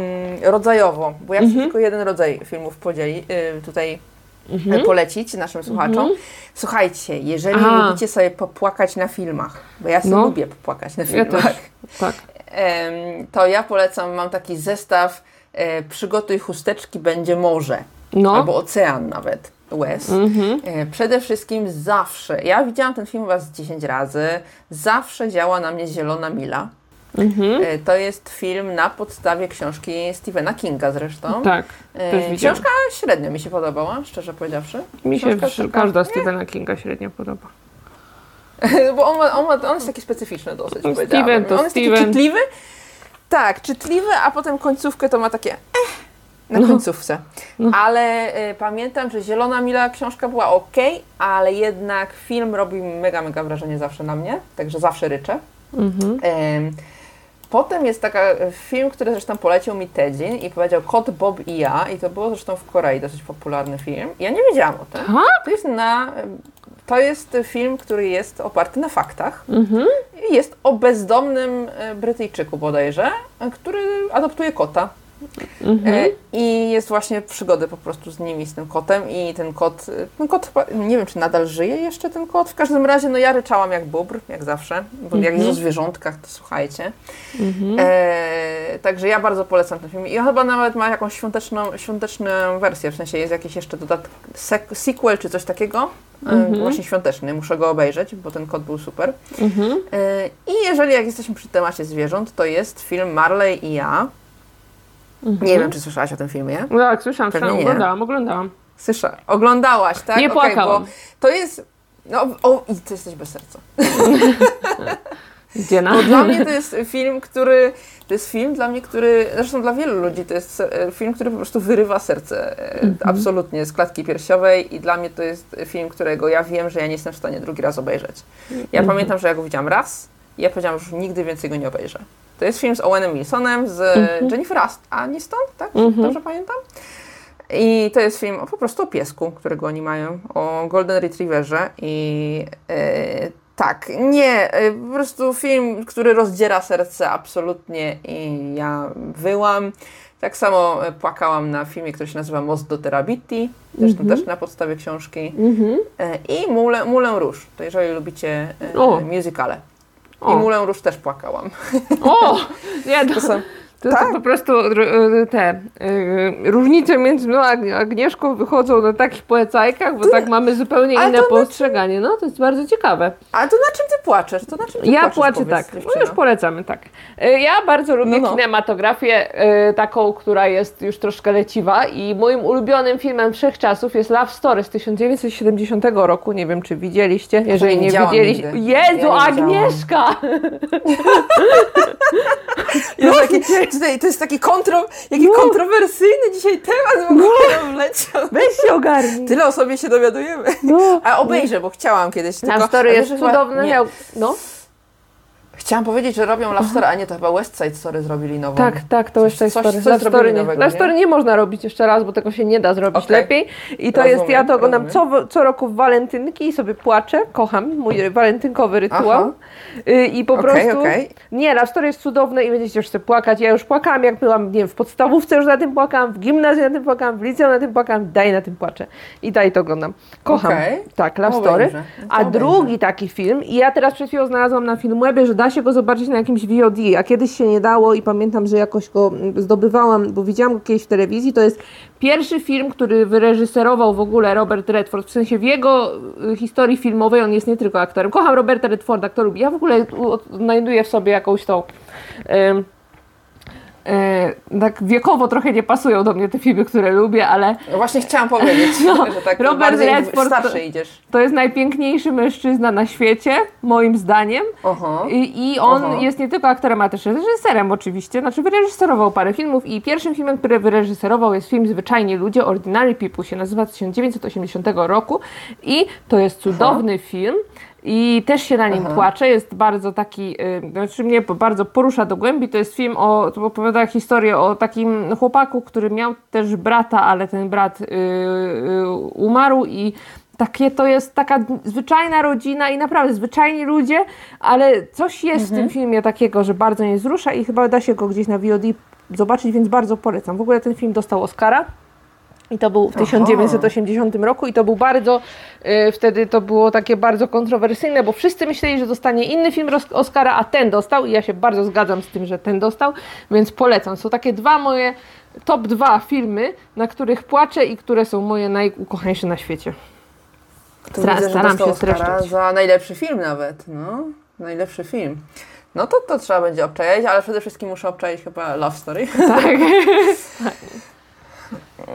[SPEAKER 1] rodzajowo, bo ja
[SPEAKER 2] Mhm.
[SPEAKER 1] tylko jeden rodzaj filmów podzieli, y, tutaj
[SPEAKER 2] Mhm.
[SPEAKER 1] e, polecić naszym słuchaczom. Słuchajcie, jeżeli
[SPEAKER 2] A.
[SPEAKER 1] lubicie sobie popłakać na filmach, bo ja sobie
[SPEAKER 2] No.
[SPEAKER 1] lubię popłakać na
[SPEAKER 2] Ja
[SPEAKER 1] filmach,
[SPEAKER 2] też. Tak.
[SPEAKER 1] to ja polecam, mam taki zestaw e, Przygotuj chusteczki, będzie morze.
[SPEAKER 2] No.
[SPEAKER 1] Albo ocean nawet, łez.
[SPEAKER 2] Mhm.
[SPEAKER 1] E, Przede wszystkim zawsze, ja widziałam ten film z 10 razy, zawsze działa na mnie Zielona Mila.
[SPEAKER 2] Mhm.
[SPEAKER 1] E, To jest film na podstawie książki Stephena Kinga zresztą.
[SPEAKER 2] Tak,
[SPEAKER 1] E,
[SPEAKER 2] też.
[SPEAKER 1] Książka średnio mi się podobała, szczerze powiedziawszy.
[SPEAKER 2] Mi się
[SPEAKER 1] książka
[SPEAKER 2] każda Stephena Kinga średnio podoba.
[SPEAKER 1] Bo on, ma, on, ma, on jest taki specyficzny dosyć,
[SPEAKER 2] Steven to
[SPEAKER 1] On jest taki
[SPEAKER 2] Steven.
[SPEAKER 1] czytliwy. Tak, czytliwy, a potem końcówkę to ma takie eh, na
[SPEAKER 2] No.
[SPEAKER 1] końcówce.
[SPEAKER 2] No.
[SPEAKER 1] Ale y, pamiętam, że Zielona Mila książka była ok, ale jednak film robi mega, mega wrażenie zawsze na mnie, także zawsze ryczę.
[SPEAKER 2] Mhm.
[SPEAKER 1] Em, Potem jest taka e, film, który zresztą polecił mi Tedzin i powiedział Kot, Bob i ja i to było zresztą w Korei dosyć popularny film. Ja nie wiedziałam o tym.
[SPEAKER 2] Tak?
[SPEAKER 1] To jest na... To jest film, który jest oparty na faktach.
[SPEAKER 2] Mhm.
[SPEAKER 1] I Jest o bezdomnym e, Brytyjczyku bodajże, e, który adoptuje kota.
[SPEAKER 2] Mhm.
[SPEAKER 1] E, I jest właśnie przygody po prostu z nimi, z tym kotem i ten kot, ten kot chyba, nie wiem czy nadal żyje jeszcze ten kot, w każdym razie no ja ryczałam jak bóbr, jak zawsze, bo jak jest o zwierzątkach to słuchajcie.
[SPEAKER 2] Mhm.
[SPEAKER 1] E, także ja bardzo polecam ten film i on chyba nawet ma jakąś świąteczną, świąteczną wersję, w sensie jest jakiś jeszcze dodatek, sequel czy coś takiego, e,
[SPEAKER 2] Mhm.
[SPEAKER 1] właśnie świąteczny, muszę go obejrzeć, bo ten kot był super.
[SPEAKER 2] Mhm.
[SPEAKER 1] E, I jeżeli jak jesteśmy przy temacie zwierząt, to jest film Marley i ja.
[SPEAKER 2] Mhm.
[SPEAKER 1] Nie wiem, czy słyszałaś o tym filmie.
[SPEAKER 2] No tak, słyszałam,
[SPEAKER 1] Pewnie
[SPEAKER 2] słyszałam, oglądałam, oglądałam.
[SPEAKER 1] Słysza, oglądałaś, tak?
[SPEAKER 2] Nie
[SPEAKER 1] Okej,
[SPEAKER 2] płakałam.
[SPEAKER 1] to jest. No, o, i ty jesteś bez serca.
[SPEAKER 2] Gdzie na?
[SPEAKER 1] Bo dla mnie to jest film, który. To jest film dla mnie, który. Zresztą dla wielu ludzi to jest e, film, który po prostu wyrywa serce e,
[SPEAKER 2] Mhm.
[SPEAKER 1] absolutnie z klatki piersiowej, i dla mnie to jest film, którego ja wiem, że ja nie jestem w stanie drugi raz obejrzeć. Ja
[SPEAKER 2] Mhm.
[SPEAKER 1] pamiętam, że ja go widziałam raz i ja powiedziałam, że już nigdy więcej go nie obejrzę. To jest film z Owenem Wilsonem, z
[SPEAKER 2] Mhm.
[SPEAKER 1] Jennifer Aniston, tak?
[SPEAKER 2] Mhm.
[SPEAKER 1] Dobrze pamiętam? I to jest film o, po prostu o piesku, którego oni mają, o Golden Retrieverze i e, tak, nie, e, po prostu film, który rozdziera serce absolutnie i ja wyłam. Tak samo e, płakałam na filmie, który się nazywa Most do Terabiti, zresztą
[SPEAKER 2] Mhm.
[SPEAKER 1] też na podstawie książki.
[SPEAKER 2] Mhm.
[SPEAKER 1] E, I Moulin, Moulin Rouge, to jeżeli lubicie
[SPEAKER 2] O.
[SPEAKER 1] musicale. I
[SPEAKER 2] O.
[SPEAKER 1] Moulin Rouge też płakałam.
[SPEAKER 2] O! Nie, to,
[SPEAKER 1] To są,
[SPEAKER 2] to,
[SPEAKER 1] Tak?
[SPEAKER 2] to po prostu r- y, te y, różnice między mną a Agni- Agnieszką wychodzą na takich polecajkach, bo tak mamy zupełnie inne postrzeganie. No, to jest bardzo ciekawe.
[SPEAKER 1] a to na czym ty płaczesz? To na czym ty
[SPEAKER 2] Ja płaczę tak. No już polecamy, tak. Y, Ja bardzo lubię
[SPEAKER 1] No, no.
[SPEAKER 2] kinematografię, y, taką, która jest już troszkę leciwa i moim ulubionym filmem wszechczasów jest Love Story z 1970 roku. Nie wiem, czy widzieliście. Jeżeli
[SPEAKER 1] nie
[SPEAKER 2] nie, widzieliście.
[SPEAKER 1] nigdy.
[SPEAKER 2] Jezu,
[SPEAKER 1] Ja.
[SPEAKER 2] Agnieszka!
[SPEAKER 1] Jest taki, tutaj, to jest taki kontro, jaki
[SPEAKER 2] No.
[SPEAKER 1] kontrowersyjny dzisiaj temat w ogóle nam wleciał.
[SPEAKER 2] Weź się ogarnij.
[SPEAKER 1] Tyle o sobie się dowiadujemy.
[SPEAKER 2] No.
[SPEAKER 1] A obejrzę, bo chciałam kiedyś.
[SPEAKER 2] Love
[SPEAKER 1] tylko-
[SPEAKER 2] Story
[SPEAKER 1] a
[SPEAKER 2] jest
[SPEAKER 1] chyba-
[SPEAKER 2] cudowny.
[SPEAKER 1] Nie,
[SPEAKER 2] no.
[SPEAKER 1] Chciałam powiedzieć, że robią Love Story, a nie, to chyba West Side Story zrobili nową.
[SPEAKER 2] Tak, tak, to
[SPEAKER 1] Coś-
[SPEAKER 2] jest Side
[SPEAKER 1] coś-
[SPEAKER 2] Story.
[SPEAKER 1] coś zrobili
[SPEAKER 2] Story, nie.
[SPEAKER 1] nowego,
[SPEAKER 2] Love? Story nie można robić jeszcze raz, bo tego się nie da zrobić
[SPEAKER 1] Okej.
[SPEAKER 2] lepiej. I to jest, ja
[SPEAKER 1] Rozumiem,
[SPEAKER 2] to oglądam
[SPEAKER 1] rozumiem.
[SPEAKER 2] co, co roku w walentynki i sobie płaczę, kocham mój walentynkowy rytuał.
[SPEAKER 1] Aha.
[SPEAKER 2] Y, I po
[SPEAKER 1] Okej,
[SPEAKER 2] prostu,
[SPEAKER 1] okej.
[SPEAKER 2] nie, Love Story jest cudowne i będziecie już sobie płakać. Ja już płakałam, jak byłam, nie wiem, w podstawówce już na tym płakałam, w gimnazjum na tym płakałam, w liceum na tym płakałam, daj na tym płaczę. I daj to oglądam. Kocham. Tak, Love. Story.
[SPEAKER 1] No to
[SPEAKER 2] A drugi taki film, i ja teraz przed chwilą znalazłam na Filmwebie, że da się go zobaczyć na jakimś VOD, a kiedyś się nie dało i pamiętam, że jakoś go mm, zdobywałam, bo widziałam go kiedyś w telewizji. To jest pierwszy film, który wyreżyserował w ogóle Robert Redford. W sensie w jego y, historii filmowej on jest nie tylko aktorem. Kocham Roberta Redforda, kto lubi. Ja w ogóle odnajduję w sobie jakąś tą. ym, E, tak wiekowo trochę nie pasują do mnie te filmy, które lubię, ale
[SPEAKER 1] No właśnie chciałam powiedzieć,
[SPEAKER 2] No,
[SPEAKER 1] że tak
[SPEAKER 2] Robert Redford
[SPEAKER 1] starszy
[SPEAKER 2] to-
[SPEAKER 1] idziesz.
[SPEAKER 2] to jest najpiękniejszy mężczyzna na świecie, moim zdaniem.
[SPEAKER 1] Oho.
[SPEAKER 2] I, I on
[SPEAKER 1] Aha.
[SPEAKER 2] jest nie tylko aktorem, ale też reżyserem oczywiście. Znaczy wyreżyserował parę filmów i pierwszym filmem, który wyreżyserował jest film Zwyczajni Ludzie, Ordinary People się nazywa z 1980 roku i to jest cudowny film. I też się na nim
[SPEAKER 1] Aha.
[SPEAKER 2] płacze, jest bardzo taki, y, znaczy mnie bardzo porusza do głębi, to jest film o, to opowiada historię o takim chłopaku, który miał też brata, ale ten brat y, y, umarł i takie to jest taka zwyczajna rodzina i naprawdę zwyczajni ludzie, ale coś jest w tym filmie takiego, że bardzo mnie wzrusza i chyba da się go gdzieś na VOD zobaczyć, więc bardzo polecam. W ogóle ten film dostał Oscara. I to był w
[SPEAKER 1] Aha.
[SPEAKER 2] 1980 roku i to był bardzo, y, wtedy to było takie bardzo kontrowersyjne, bo wszyscy myśleli, że dostanie inny film Oscara, a ten dostał i ja się bardzo zgadzam z tym, że ten dostał, więc polecam. Są takie dwa moje top dwa filmy, na których płaczę i które są moje najukochańsze na świecie. Stra-
[SPEAKER 1] widzę,
[SPEAKER 2] staram się
[SPEAKER 1] Oscara
[SPEAKER 2] streszczać.
[SPEAKER 1] za najlepszy film nawet, no. Najlepszy film. No to, to trzeba będzie obczaić, ale przede wszystkim muszę obczaić chyba Love Story.
[SPEAKER 2] Tak.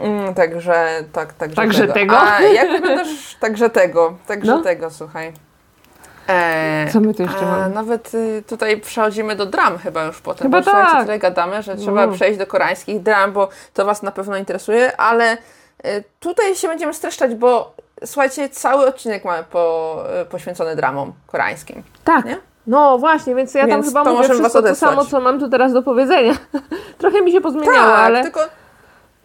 [SPEAKER 1] Mm, także, tak, także,
[SPEAKER 2] Także tego?
[SPEAKER 1] A jak wyglądasz także tego, także
[SPEAKER 2] No.
[SPEAKER 1] tego, słuchaj. E,
[SPEAKER 2] Co my tu jeszcze mamy?
[SPEAKER 1] Nawet y, tutaj przechodzimy do dram chyba już potem,
[SPEAKER 2] Chyba
[SPEAKER 1] bo słuchajcie,
[SPEAKER 2] tak.
[SPEAKER 1] tutaj gadamy, że trzeba
[SPEAKER 2] No.
[SPEAKER 1] przejść do koreańskich dram, bo to Was na pewno interesuje, ale y, tutaj się będziemy streszczać, bo słuchajcie, cały odcinek mamy po, y, poświęcony dramom koreańskim.
[SPEAKER 2] Tak.
[SPEAKER 1] Nie?
[SPEAKER 2] No właśnie, więc ja tam
[SPEAKER 1] Więc
[SPEAKER 2] chyba
[SPEAKER 1] to
[SPEAKER 2] mówię wszystko to samo, co mam tu teraz do powiedzenia. Trochę mi się pozmieniało,
[SPEAKER 1] tak,
[SPEAKER 2] ale...
[SPEAKER 1] tylko...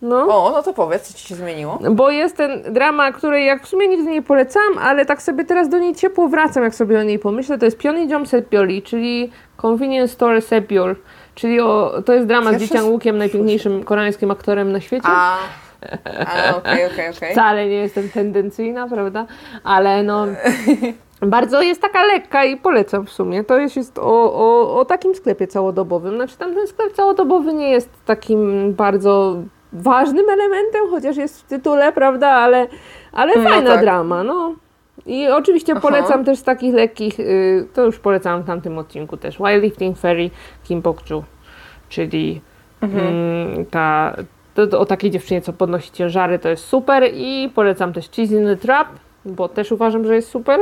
[SPEAKER 2] No.
[SPEAKER 1] O, no to powiedz, co Ci się zmieniło.
[SPEAKER 2] Bo jest ten drama, której jak w sumie nigdy nie polecam, ale tak sobie teraz do niej ciepło wracam, jak sobie o niej pomyślę. To jest Pyeongjong Sepyeoli, czyli Convenience Store Sepyeol. Czyli o, to jest drama z Łukiem, najpiękniejszym koreańskim aktorem na świecie.
[SPEAKER 1] A, a okej, okej, okej.
[SPEAKER 2] Wcale nie jestem tendencyjna, prawda? Ale no... Bardzo jest taka lekka i polecam w sumie. To jest, jest o, o, o takim sklepie całodobowym. Znaczy tam ten sklep całodobowy nie jest takim bardzo ważnym elementem, chociaż jest w tytule, prawda? Ale, ale
[SPEAKER 1] No
[SPEAKER 2] fajna
[SPEAKER 1] tak.
[SPEAKER 2] drama, no. I oczywiście
[SPEAKER 1] Aha.
[SPEAKER 2] polecam też z takich lekkich, y, to już polecam w tamtym odcinku też, Weightlifting Fairy Kim Bok-ju, czyli mm, ta, to, to o takiej dziewczynie, co podnosi ciężary, to jest super i polecam też Cheese in the Trap, bo też uważam, że jest super,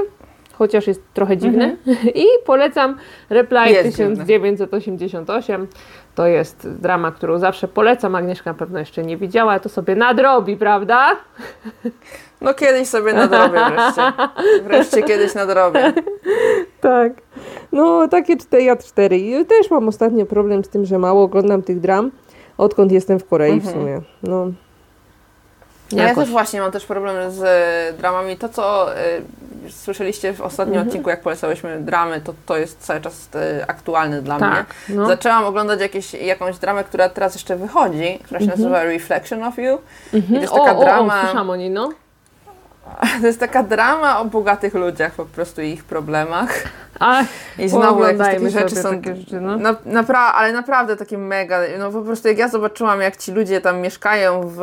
[SPEAKER 2] chociaż jest trochę dziwny i polecam Reply
[SPEAKER 1] Jest dziwny.
[SPEAKER 2] 1988, to jest drama, którą zawsze polecam, Agnieszka na pewno jeszcze nie widziała, to sobie nadrobi, prawda?
[SPEAKER 1] No kiedyś sobie nadrobię wreszcie. Wreszcie kiedyś nadrobię.
[SPEAKER 2] Tak. No, takie 4 ja 4. I też mam ostatnio problem z tym, że mało oglądam tych dram, odkąd jestem w Korei w sumie. No.
[SPEAKER 1] No ja
[SPEAKER 2] Jakoś.
[SPEAKER 1] też właśnie mam też problem z e, dramami. To, co e, słyszeliście w ostatnim
[SPEAKER 2] Mhm.
[SPEAKER 1] odcinku, jak polecałyśmy dramy, to, to jest cały czas e, aktualne dla mnie.
[SPEAKER 2] Tak. No.
[SPEAKER 1] Zaczęłam oglądać jakieś, jakąś dramę, która teraz jeszcze wychodzi, która się nazywa Reflection of You. I to jest taka
[SPEAKER 2] Mhm. o,
[SPEAKER 1] drama.
[SPEAKER 2] O, o, słyszałam o niej, no.
[SPEAKER 1] To jest taka drama o bogatych ludziach po prostu i ich problemach.
[SPEAKER 2] Ach,
[SPEAKER 1] I znowu jakieś takie rzeczy są.
[SPEAKER 2] takie rzeczy, no.
[SPEAKER 1] Na, napra- ale naprawdę takie mega. No po prostu jak ja zobaczyłam, jak ci ludzie tam mieszkają w,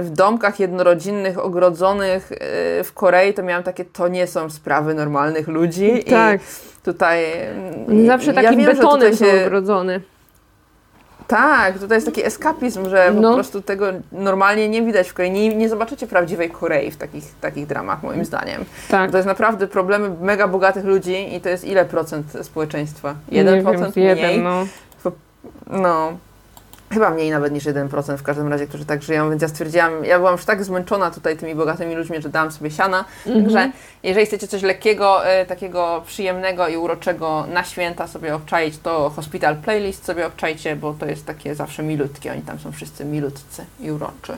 [SPEAKER 1] w domkach jednorodzinnych, ogrodzonych e, w Korei, to miałam takie, to nie są sprawy normalnych ludzi.
[SPEAKER 2] Tak.
[SPEAKER 1] I tutaj.
[SPEAKER 2] Oni Zawsze
[SPEAKER 1] ja
[SPEAKER 2] takim
[SPEAKER 1] że
[SPEAKER 2] betonem
[SPEAKER 1] tutaj
[SPEAKER 2] są
[SPEAKER 1] się,
[SPEAKER 2] ogrodzony.
[SPEAKER 1] Tak, tutaj jest taki eskapizm, że
[SPEAKER 2] No.
[SPEAKER 1] po prostu tego normalnie nie widać w Korei. Nie, nie zobaczycie prawdziwej Korei w takich, takich dramach, moim zdaniem.
[SPEAKER 2] Tak.
[SPEAKER 1] To jest naprawdę problemy mega bogatych ludzi i to jest ile procent społeczeństwa? 1%
[SPEAKER 2] wiem,
[SPEAKER 1] mniej?
[SPEAKER 2] jeden, no.
[SPEAKER 1] No, chyba mniej nawet niż 1% w każdym razie, którzy tak żyją, więc ja stwierdziłam, ja byłam już tak zmęczona tutaj tymi bogatymi ludźmi, że dałam sobie siana,
[SPEAKER 2] Mhm.
[SPEAKER 1] także jeżeli chcecie coś lekkiego, e, takiego przyjemnego i uroczego na święta sobie obczaić, to Hospital Playlist sobie obczajcie, bo to jest takie zawsze milutkie, oni tam są wszyscy milutcy i uroczy.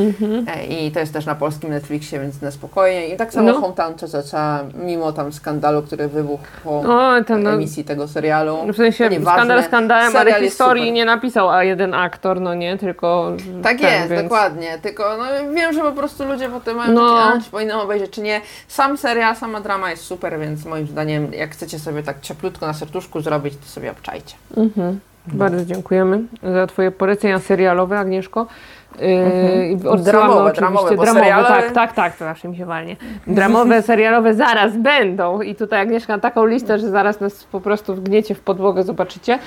[SPEAKER 2] Mhm.
[SPEAKER 1] E, I to jest też na polskim Netflixie, więc na spokojnie. I tak samo
[SPEAKER 2] No.
[SPEAKER 1] Hometown CCC, mimo tam skandalu, który wybuchł po
[SPEAKER 2] O, ten, no,
[SPEAKER 1] emisji tego serialu.
[SPEAKER 2] w sensie skandal skandalem, ale historii nie napisał a jeden aktor, no nie, tylko
[SPEAKER 1] Tak
[SPEAKER 2] ten,
[SPEAKER 1] jest,
[SPEAKER 2] więc-
[SPEAKER 1] dokładnie. Tylko no, wiem, że po prostu ludzie potem mają
[SPEAKER 2] No.
[SPEAKER 1] takie, a, czy powinnam obejrzeć, czy nie. Sam serial, sama drama jest super, więc moim zdaniem, jak chcecie sobie tak cieplutko na serduszku zrobić, to sobie obczajcie.
[SPEAKER 2] Mhm. Bardzo dziękujemy za Twoje polecenia serialowe, Agnieszko.
[SPEAKER 1] Mhm. Dramowe, dramowe,
[SPEAKER 2] dramowe seriale... tak, tak, tak, to zawsze mi się walnie. Dramowe, serialowe zaraz będą i tutaj Agnieszka taką listę, że zaraz nas po prostu wgniecie w podłogę, zobaczycie.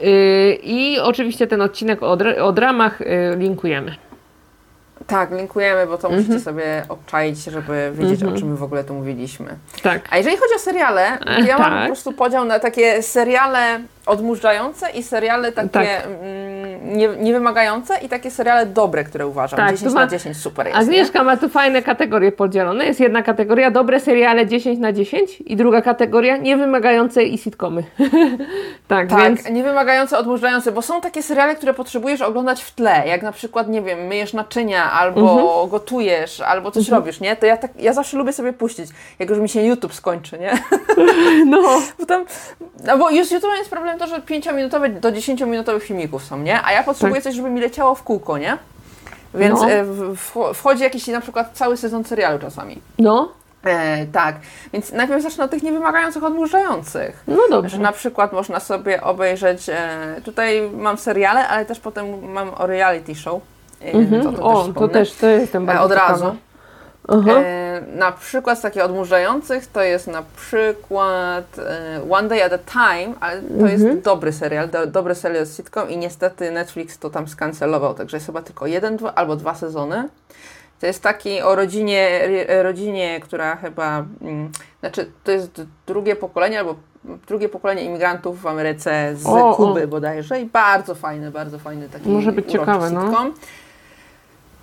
[SPEAKER 2] Yy, I oczywiście ten odcinek o, dr o dramach yy, linkujemy.
[SPEAKER 1] Tak, linkujemy, bo to musicie mhm. sobie obczaić, żeby wiedzieć, o mhm. czym w ogóle tu mówiliśmy.
[SPEAKER 2] Tak.
[SPEAKER 1] A jeżeli chodzi o seriale, to ja tak. mam po prostu podział na takie seriale odmurzające i seriale takie tak. mm, nie, niewymagające i takie seriale dobre, które uważam. Tak, 10 ma, na 10 super jest.
[SPEAKER 2] Agnieszka nie? ma tu fajne kategorie podzielone. Jest jedna kategoria dobre seriale 10 na 10 i druga kategoria niewymagające i sitcomy.
[SPEAKER 1] tak, tak, więc... niewymagające, odmurzające, bo są takie seriale, które potrzebujesz oglądać w tle, jak na przykład, nie wiem, myjesz naczynia albo mhm. gotujesz, albo coś mhm. robisz, nie? To ja, tak, ja zawsze lubię sobie puścić, jak już mi się YouTube skończy, nie?
[SPEAKER 2] no.
[SPEAKER 1] bo tam, no bo już YouTube jest problem to, że 5-minutowe do 10-minutowych filmików są, nie? A ja potrzebuję tak. coś, żeby mi leciało w kółko, nie? Więc no. E, wchodzi jakiś na przykład cały sezon serialu czasami.
[SPEAKER 2] No.
[SPEAKER 1] E, tak, więc najpierw zacznę od tych niewymagających, odmurzających.
[SPEAKER 2] No dobrze.
[SPEAKER 1] Że na przykład można sobie obejrzeć, e, tutaj mam seriale, ale też potem mam o reality show.
[SPEAKER 2] E, mm-hmm. to, to o, też to też, to jestem bardzo
[SPEAKER 1] e, Od ciekawa. razu. E, na przykład z takich odmurzających to jest na przykład e, One Day at a Time, ale to jest mhm. dobry serial, do, dobry serial z sitcom i niestety Netflix to tam skancelował, także jest chyba tylko jeden dwa, albo dwa sezony. To jest taki o rodzinie, rodzinie która chyba, mm, znaczy to jest drugie pokolenie albo drugie pokolenie imigrantów w Ameryce z o, Kuby o. bodajże i bardzo fajny, bardzo fajny taki
[SPEAKER 2] Może być ciekawe, no.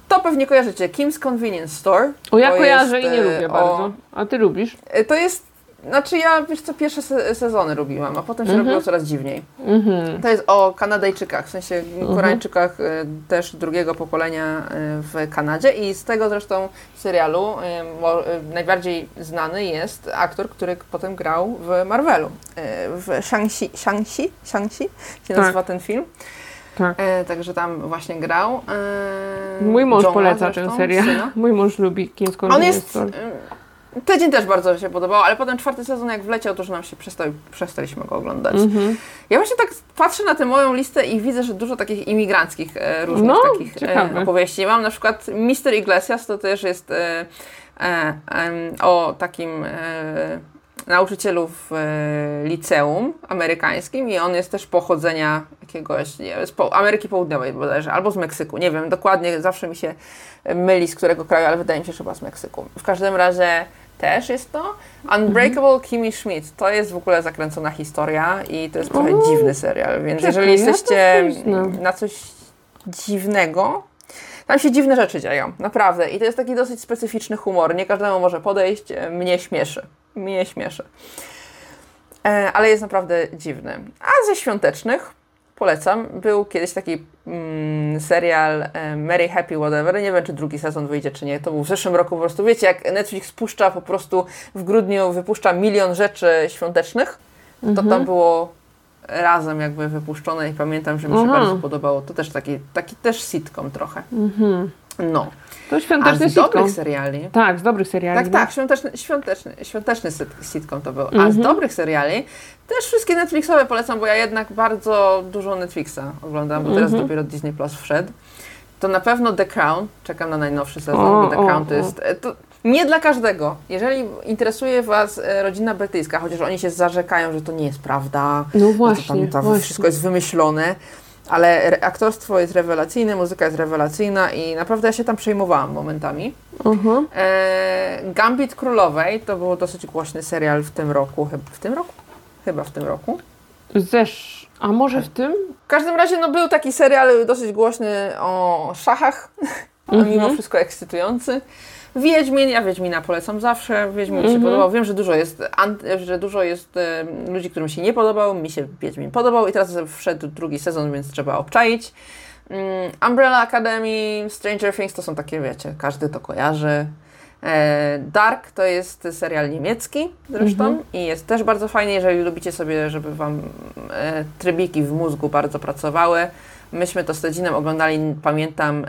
[SPEAKER 1] To pewnie kojarzycie. Kim's Convenience Store.
[SPEAKER 2] O, ja kojarzę jest, i nie lubię o, bardzo. A ty lubisz?
[SPEAKER 1] E, to jest, znaczy ja, wiesz co, pierwsze se sezony lubiłam, a potem się mm -hmm. robiło coraz dziwniej. Mm -hmm. To jest o Kanadyjczykach, w sensie mhm. Koreańczykach mm -hmm. też drugiego pokolenia e, w Kanadzie i z tego zresztą serialu najbardziej znany jest aktor, który potem grał w Marvelu. W Shang-Chi, Shang-Chi, Shang-Chi się tak. nazywa ten film. Tak. E, także tam właśnie grał.
[SPEAKER 2] E, Mój mąż Johna poleca zresztą, serial. Syna. Mój mąż lubi Kingską On jest...
[SPEAKER 1] E, tydzień też bardzo się podobał, ale potem czwarty sezon jak wleciał, to już nam się przestał, przestaliśmy go oglądać. Mm-hmm. Ja właśnie tak patrzę na tę moją listę i widzę, że dużo takich imigranckich e, różnych no, takich e, opowieści. Mam na przykład Mister Iglesias, to też jest e, o takim nauczycielu w e, liceum amerykańskim i on jest też pochodzenia jakiegoś, nie wiem, z po Ameryki Południowej bodajże, albo z Meksyku, nie wiem, dokładnie zawsze mi się myli z którego kraju, ale wydaje mi się, że chyba z Meksyku. W każdym razie też jest to. Unbreakable mhm. Kimmy Schmidt, to jest w ogóle zakręcona historia i to jest trochę dziwny serial, więc jeżeli jesteście ja na coś dziwnego, tam się dziwne rzeczy dzieją, naprawdę. I to jest taki dosyć specyficzny humor. Nie każdemu może podejść, mnie śmieszy mnie śmieszy. E, ale jest naprawdę dziwny. A ze świątecznych polecam. Był kiedyś taki mm, serial e, Mary Happy Whatever. Nie wiem, czy drugi sezon wyjdzie, czy nie. To był w zeszłym roku po prostu. Wiecie, jak Netflix puszcza po prostu w grudniu, wypuszcza milion rzeczy świątecznych, to mhm. tam było razem jakby wypuszczone i pamiętam, że mi się Aha. bardzo podobało. To też taki, taki też sitcom trochę. Mhm. No.
[SPEAKER 2] To świąteczny
[SPEAKER 1] A z sitcom. dobrych seriali.
[SPEAKER 2] Tak, z dobrych seriali.
[SPEAKER 1] Tak, tak, świąteczny, świąteczny, świąteczny sitcom to był. A z mhm. dobrych seriali też wszystkie Netflixowe polecam, bo ja jednak bardzo dużo Netflixa oglądam, bo teraz mhm. dopiero Disney Plus wszedł. To na pewno The Crown. Czekam na najnowszy sezon, o, bo The Crown o, to jest... E, to nie dla każdego. Jeżeli interesuje Was e, rodzina brytyjska, chociaż oni się zarzekają, że to nie jest prawda,
[SPEAKER 2] no właśnie,
[SPEAKER 1] że tam, tam
[SPEAKER 2] właśnie.
[SPEAKER 1] wszystko jest wymyślone, ale aktorstwo jest rewelacyjne, muzyka jest rewelacyjna i naprawdę ja się tam przejmowałam momentami. Uh-huh. E, Gambit Królowej to był dosyć głośny serial w tym roku. W tym roku? Chyba w tym roku.
[SPEAKER 2] Zesz. A może w tym?
[SPEAKER 1] W każdym razie no, był taki serial dosyć głośny o szachach, a uh-huh. mimo wszystko ekscytujący. Wiedźmin, ja Wiedźmina polecam zawsze, Wiedźmin mi się mhm. podobał. Wiem, że dużo jest, że dużo jest e, ludzi, którym się nie podobał, mi się Wiedźmin podobał i teraz wszedł drugi sezon, więc trzeba obczaić. Mm, Umbrella Academy, Stranger Things to są takie, wiecie, każdy to kojarzy. E, Dark to jest serial niemiecki zresztą mhm. i jest też bardzo fajny, jeżeli lubicie sobie, żeby Wam e, trybiki w mózgu bardzo pracowały. Myśmy to z Tedzinem oglądali, pamiętam,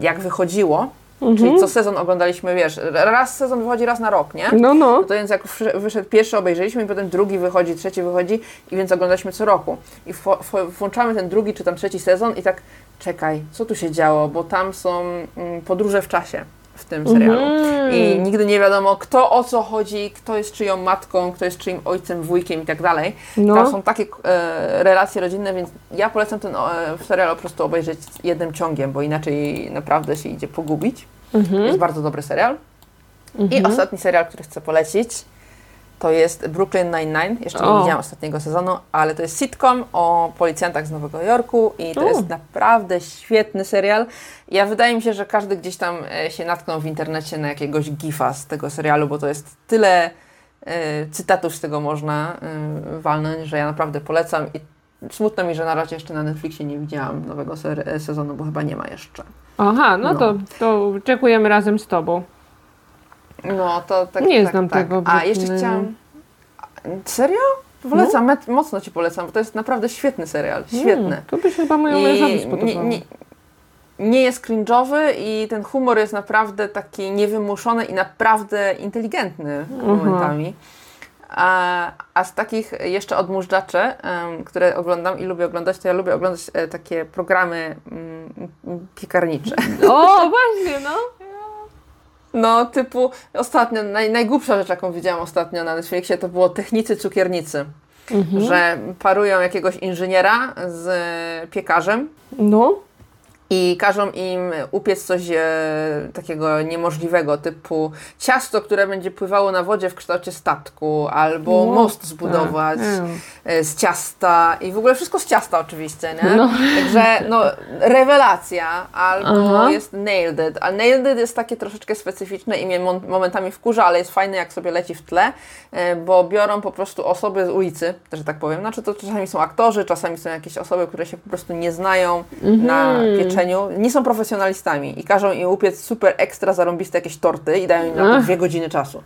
[SPEAKER 1] jak wychodziło Czyli co sezon oglądaliśmy, wiesz, raz sezon wychodzi raz na rok, nie?
[SPEAKER 2] No, no.
[SPEAKER 1] To więc jak wyszedł pierwszy, obejrzeliśmy i potem drugi wychodzi, trzeci wychodzi i więc oglądaliśmy co roku. I włączamy ten drugi czy tam trzeci sezon i tak czekaj, co tu się działo, bo tam są mm, podróże w czasie w tym serialu.
[SPEAKER 2] Mhm.
[SPEAKER 1] I nigdy nie wiadomo, kto o co chodzi, kto jest czyją matką, kto jest czyim ojcem, wujkiem i tak dalej.
[SPEAKER 2] No.
[SPEAKER 1] Tam są takie e, relacje rodzinne, więc ja polecam ten e, serial po prostu obejrzeć jednym ciągiem, bo inaczej naprawdę się idzie pogubić.
[SPEAKER 2] Mhm.
[SPEAKER 1] Jest bardzo dobry serial. I ostatni serial, który chcę polecić, to jest Brooklyn Nine-Nine. Jeszcze nie
[SPEAKER 2] O.
[SPEAKER 1] widziałam ostatniego sezonu, ale to jest sitcom o policjantach z Nowego Jorku i to
[SPEAKER 2] O.
[SPEAKER 1] jest naprawdę świetny serial. Ja wydaje mi się, że każdy gdzieś tam e, się natknął w internecie na jakiegoś gifa z tego serialu, bo to jest tyle e, cytatów z tego można e, walnąć, że ja naprawdę polecam i smutno mi, że na razie jeszcze na Netflixie nie widziałam nowego sezonu, bo chyba nie ma jeszcze.
[SPEAKER 2] Aha, no,
[SPEAKER 1] No.
[SPEAKER 2] To, to czekujemy razem z tobą.
[SPEAKER 1] No to tak.
[SPEAKER 2] Nie
[SPEAKER 1] tak,
[SPEAKER 2] znam
[SPEAKER 1] tak.
[SPEAKER 2] tego
[SPEAKER 1] A jeszcze chciałam. Serio? Polecam, met- mocno ci polecam, bo to jest naprawdę świetny serial. Świetny.
[SPEAKER 2] Hmm, to by się chyba mojemu mężowi spodobało.
[SPEAKER 1] nie, nie, nie jest cringe'owy i ten humor jest naprawdę taki niewymuszony i naprawdę inteligentny momentami. A, a z takich jeszcze odmóżdżaczy, em, które oglądam i lubię oglądać, to ja lubię oglądać e, takie programy mm, mm, piekarnicze.
[SPEAKER 2] O, właśnie, no.
[SPEAKER 1] No, typu ostatnio, naj, najgłupsza rzecz, jaką widziałam ostatnio na Netflixie, to było Technicy Cukiernicy. Że parują jakiegoś inżyniera z piekarzem
[SPEAKER 2] No.
[SPEAKER 1] I każą im upiec coś e, takiego niemożliwego, typu ciasto, które będzie pływało na wodzie w kształcie statku, albo
[SPEAKER 2] Wow.
[SPEAKER 1] most zbudować
[SPEAKER 2] Tak,
[SPEAKER 1] e, z ciasta i w ogóle wszystko z ciasta oczywiście, nie?
[SPEAKER 2] No.
[SPEAKER 1] Także no, rewelacja, albo
[SPEAKER 2] Aha.
[SPEAKER 1] jest Nailed a Nailed jest takie troszeczkę specyficzne i mnie momentami wkurza, ale jest fajne jak sobie leci w tle, e, bo biorą po prostu osoby z ulicy, że tak powiem, znaczy to czasami są aktorzy, czasami są jakieś osoby, które się po prostu nie znają na nie są profesjonalistami i każą im upiec super ekstra zarąbiste jakieś torty i dają im na to dwie godziny czasu.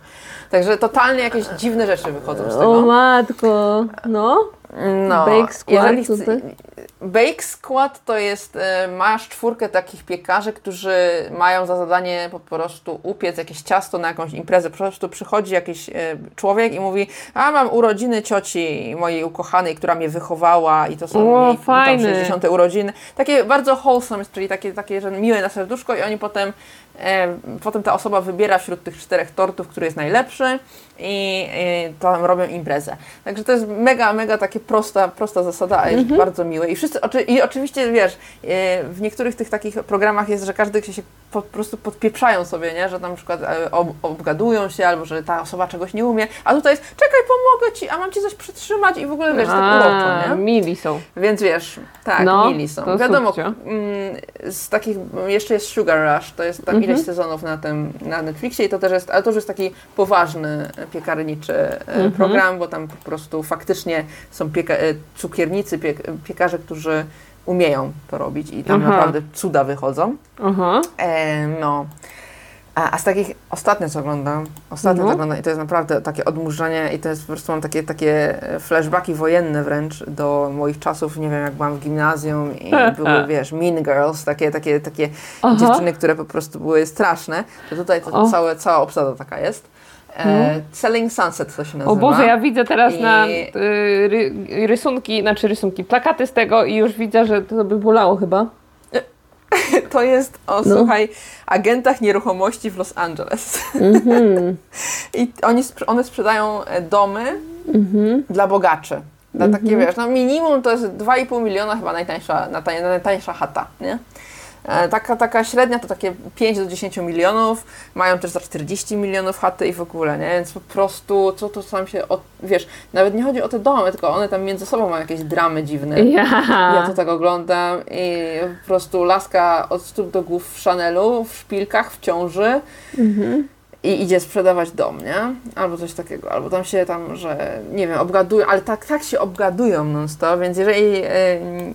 [SPEAKER 1] Także totalnie jakieś dziwne rzeczy wychodzą z
[SPEAKER 2] O
[SPEAKER 1] tego.
[SPEAKER 2] matko, no.
[SPEAKER 1] No,
[SPEAKER 2] Bake to?
[SPEAKER 1] Bake Squad to jest, e, masz czwórkę takich piekarzy, którzy mają za zadanie po prostu upiec jakieś ciasto na jakąś imprezę. Po prostu przychodzi jakiś e, człowiek i mówi, a mam urodziny cioci mojej ukochanej, która mnie wychowała i to są
[SPEAKER 2] O,
[SPEAKER 1] jej tam
[SPEAKER 2] fajne.
[SPEAKER 1] 60 urodziny. Takie bardzo wholesome, czyli takie, takie że miłe na serduszko i oni potem, e, potem ta osoba wybiera wśród tych czterech tortów, który jest najlepszy i, i tam robią imprezę. Także to jest mega, mega takie prosta, prosta zasada, a jest bardzo miłe. I wszyscy, oczy, i oczywiście wiesz, e, w niektórych tych takich programach jest, że każdy się po prostu podpieprzają sobie, nie? że tam na przykład e, ob, obgadują się, albo że ta osoba czegoś nie umie, a tutaj jest, czekaj, pomogę ci, a mam ci coś przytrzymać i w ogóle wiesz, tak uroczo, nie?
[SPEAKER 2] mili są.
[SPEAKER 1] Więc wiesz, tak,
[SPEAKER 2] No,
[SPEAKER 1] mili są. Wiadomo, mm, z takich, jeszcze jest Sugar Rush, to jest tam
[SPEAKER 2] Mhm.
[SPEAKER 1] ileś sezonów na tym, na Netflixie i to też jest, ale to już jest taki poważny piekarniczy e,
[SPEAKER 2] Mhm.
[SPEAKER 1] program, bo tam po prostu faktycznie są pieka, e, cukiernicy, piek, piekarze, którzy umieją to robić i tam
[SPEAKER 2] Aha.
[SPEAKER 1] naprawdę cuda wychodzą.
[SPEAKER 2] Aha.
[SPEAKER 1] E, no. A, a z takich, ostatnio co oglądam, ostatnio
[SPEAKER 2] No.
[SPEAKER 1] co oglądam i to jest naprawdę takie odmurzenie i to jest po prostu mam takie, takie flashbacki wojenne wręcz do moich czasów, nie wiem, jak byłam w gimnazjum i były, wiesz, Mean Girls, takie, takie, takie
[SPEAKER 2] Aha.
[SPEAKER 1] dziewczyny, które po prostu były straszne, to tutaj to całe, cała obsada taka jest. E, Selling Sunset to się nazywa.
[SPEAKER 2] O Boże, ja widzę teraz
[SPEAKER 1] I-
[SPEAKER 2] na y, ry, rysunki, znaczy rysunki, plakaty z tego i już widzę, że to by bolało chyba.
[SPEAKER 1] To jest o,
[SPEAKER 2] No.
[SPEAKER 1] słuchaj, agentach nieruchomości w Los Angeles.
[SPEAKER 2] Mhm.
[SPEAKER 1] I oni, one sprzedają e, domy
[SPEAKER 2] Mhm.
[SPEAKER 1] dla bogaczy. Dla takie, wiesz, no minimum to jest 2,5 miliona chyba najtańsza, najtań- najtańsza chata, nie? E, Taka, taka średnia to takie 5 do 10 milionów, mają też za 40 milionów chaty i w ogóle, nie? Więc po prostu, co to tam się, od, wiesz, nawet nie chodzi o te domy, tylko one tam między sobą mają jakieś dramy dziwne.
[SPEAKER 2] Ja.
[SPEAKER 1] Ja to tak oglądam i po prostu laska od stóp do głów w Chanelu, w szpilkach, w ciąży i idzie sprzedawać dom, nie? Albo coś takiego, albo tam się tam, że nie wiem, obgadują, ale tak, tak się obgadują non stop, więc jeżeli e,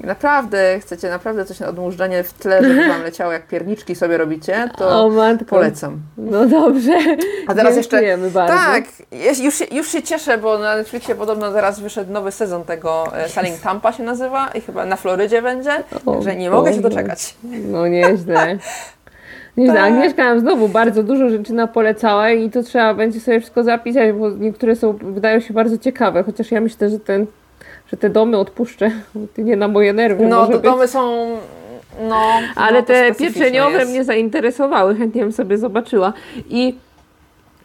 [SPEAKER 1] naprawdę chcecie naprawdę coś na odmurzenie w tle, żeby wam leciało jak pierniczki sobie robicie,
[SPEAKER 2] O
[SPEAKER 1] to
[SPEAKER 2] matko.
[SPEAKER 1] polecam.
[SPEAKER 2] No dobrze.
[SPEAKER 1] A teraz jeszcze-
[SPEAKER 2] bardzo.
[SPEAKER 1] Tak, już się, już się cieszę, bo na Netflixie podobno teraz wyszedł nowy sezon tego, e, Selling Tampa się nazywa i chyba na Florydzie będzie,
[SPEAKER 2] O
[SPEAKER 1] także nie mogę się doczekać.
[SPEAKER 2] No nieźle. Nie
[SPEAKER 1] Tak.
[SPEAKER 2] Agnieszka nam znowu bardzo dużo rzeczy napolecała i to trzeba będzie sobie wszystko zapisać, bo niektóre są, wydają się bardzo ciekawe, chociaż ja myślę, że ten, że te domy odpuszczę, nie na moje nerwy
[SPEAKER 1] No, to
[SPEAKER 2] być.
[SPEAKER 1] domy są. No,
[SPEAKER 2] Ale
[SPEAKER 1] no,
[SPEAKER 2] te pieczeniowe
[SPEAKER 1] jest.
[SPEAKER 2] mnie zainteresowały, chętnie bym sobie zobaczyła. I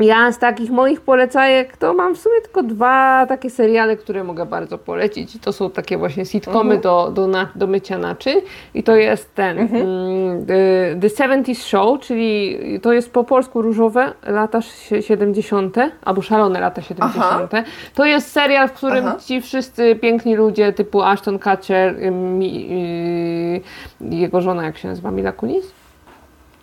[SPEAKER 2] ja z takich moich polecajek to mam w sumie tylko dwa takie seriale, które mogę bardzo polecić. To są takie właśnie sitcomy
[SPEAKER 1] Mhm.
[SPEAKER 2] do, do, na, do mycia naczyń. I to jest ten
[SPEAKER 1] Mhm.
[SPEAKER 2] mm, the, the 70s Show, czyli to jest po polsku różowe lata sie- 70. albo szalone lata 70. To jest serial, w którym
[SPEAKER 1] Aha.
[SPEAKER 2] ci wszyscy piękni ludzie typu Ashton Kutcher, ym, mi, yy, jego żona, jak się nazywa, Mila Kunis?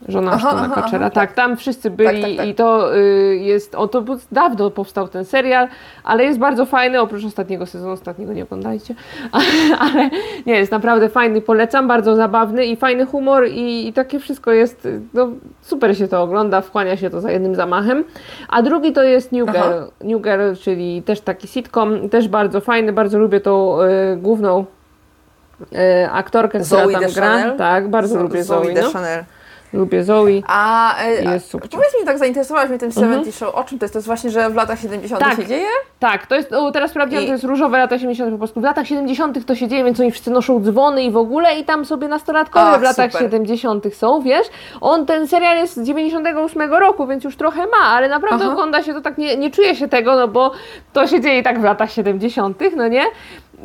[SPEAKER 2] Żona
[SPEAKER 1] Aha,
[SPEAKER 2] Ashtona
[SPEAKER 1] aha, aha,
[SPEAKER 2] tak. tam wszyscy byli
[SPEAKER 1] tak, tak.
[SPEAKER 2] i to y, jest, o to dawno powstał ten serial, ale jest bardzo fajny, oprócz ostatniego sezonu, ostatniego nie oglądajcie, ale nie, jest naprawdę fajny, polecam, bardzo zabawny i fajny humor i, i takie wszystko jest, y, no super się to ogląda, wchłania się to za jednym zamachem, a drugi to jest New. Girl, New Girl, czyli też taki sitcom, też bardzo fajny, bardzo lubię tą y, główną y, aktorkę, która
[SPEAKER 1] Zoe
[SPEAKER 2] tam gra,
[SPEAKER 1] Deschanel?
[SPEAKER 2] tak, bardzo lubię Zoe, no.
[SPEAKER 1] Deschanel.
[SPEAKER 2] Lubię Zoe.
[SPEAKER 1] A, e, a
[SPEAKER 2] Jest super.
[SPEAKER 1] powiedz mi, tak zainteresowałaś mnie tym 70 Show. O czym to jest? To jest właśnie, że w latach 70
[SPEAKER 2] Tak.
[SPEAKER 1] się dzieje?
[SPEAKER 2] Tak, to jest, o, teraz sprawdziłam,
[SPEAKER 1] I-
[SPEAKER 2] to jest różowe lata 70 po polsku. W latach 70 to się dzieje, więc oni wszyscy noszą dzwony i w ogóle i tam sobie nastolatkowie
[SPEAKER 1] Ach,
[SPEAKER 2] w latach
[SPEAKER 1] super.
[SPEAKER 2] 70 są, wiesz? On, ten serial jest z 98 roku, więc już trochę ma, ale naprawdę
[SPEAKER 1] Aha.
[SPEAKER 2] ogląda się to tak, nie, nie czuje się tego, no bo to się dzieje tak w latach 70 no nie?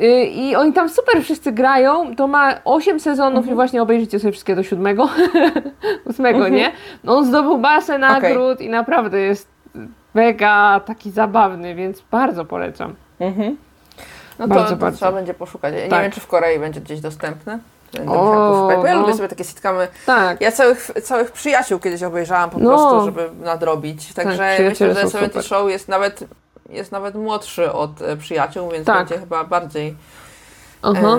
[SPEAKER 2] Y, I oni tam super wszyscy grają, to ma 8 sezonów
[SPEAKER 1] Mhm.
[SPEAKER 2] i właśnie obejrzyjcie sobie wszystkie do siódmego, ósmego, nie? No on zdobył basę nagród i naprawdę jest mega taki zabawny, więc bardzo polecam.
[SPEAKER 1] Mhm. No
[SPEAKER 2] Bardzo,
[SPEAKER 1] to, to
[SPEAKER 2] bardzo.
[SPEAKER 1] trzeba będzie poszukać. Ja
[SPEAKER 2] Tak.
[SPEAKER 1] nie wiem, czy w Korei będzie gdzieś dostępne. Będę
[SPEAKER 2] O,
[SPEAKER 1] bo ja
[SPEAKER 2] no.
[SPEAKER 1] lubię sobie takie sitcomy.
[SPEAKER 2] Tak.
[SPEAKER 1] Ja całych, całych przyjaciół kiedyś obejrzałam po
[SPEAKER 2] No.
[SPEAKER 1] prostu, żeby nadrobić. Także
[SPEAKER 2] przyjaciele
[SPEAKER 1] myślę, że
[SPEAKER 2] są
[SPEAKER 1] 70
[SPEAKER 2] super.
[SPEAKER 1] Show jest nawet, jest nawet młodszy od e, przyjaciół, więc
[SPEAKER 2] Tak.
[SPEAKER 1] będzie chyba bardziej
[SPEAKER 2] Aha.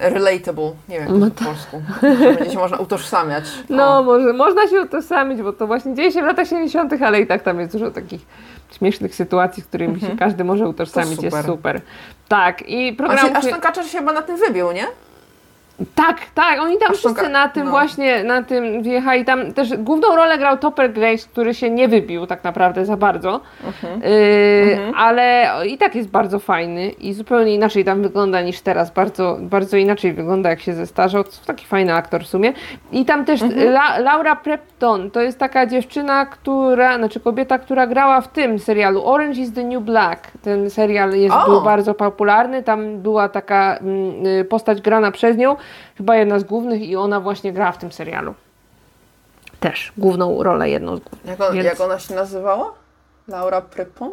[SPEAKER 1] e, relatable. Nie wiem,
[SPEAKER 2] No
[SPEAKER 1] to po polsku. Że będzie się można utożsamiać.
[SPEAKER 2] No,
[SPEAKER 1] O.
[SPEAKER 2] może, można się utożsamić, bo to właśnie dzieje się w latach 70., ale i tak tam jest dużo takich śmiesznych sytuacji, z którymi się każdy może utożsamić.
[SPEAKER 1] Mhm. To
[SPEAKER 2] Jest
[SPEAKER 1] super.
[SPEAKER 2] super. Tak, i program.
[SPEAKER 1] się, Ashton Kutcher się chyba na tym wybił, nie?
[SPEAKER 2] Tak, tak, oni tam wszyscy na tym
[SPEAKER 1] no.
[SPEAKER 2] właśnie, na tym wjechali. Tam też główną rolę grał Topper Grace, który się nie wybił tak naprawdę za bardzo,
[SPEAKER 1] Mhm.
[SPEAKER 2] Yy, ale i tak jest bardzo fajny i zupełnie inaczej tam wygląda niż teraz, bardzo, bardzo inaczej wygląda jak się zestarzał, to taki fajny aktor w sumie. I tam też
[SPEAKER 1] Mhm.
[SPEAKER 2] La, Laura Prepton, to jest taka dziewczyna, która, znaczy kobieta, która grała w tym serialu Orange is the New Black. Ten serial jest,
[SPEAKER 1] O!
[SPEAKER 2] był bardzo popularny, tam była taka mm, y, postać grana przez nią, chyba jedna z głównych i ona właśnie gra w tym serialu. Też główną rolę, jedną z głównych.
[SPEAKER 1] Jak, on,
[SPEAKER 2] Więc-
[SPEAKER 1] jak ona się nazywała? Laura Prypon?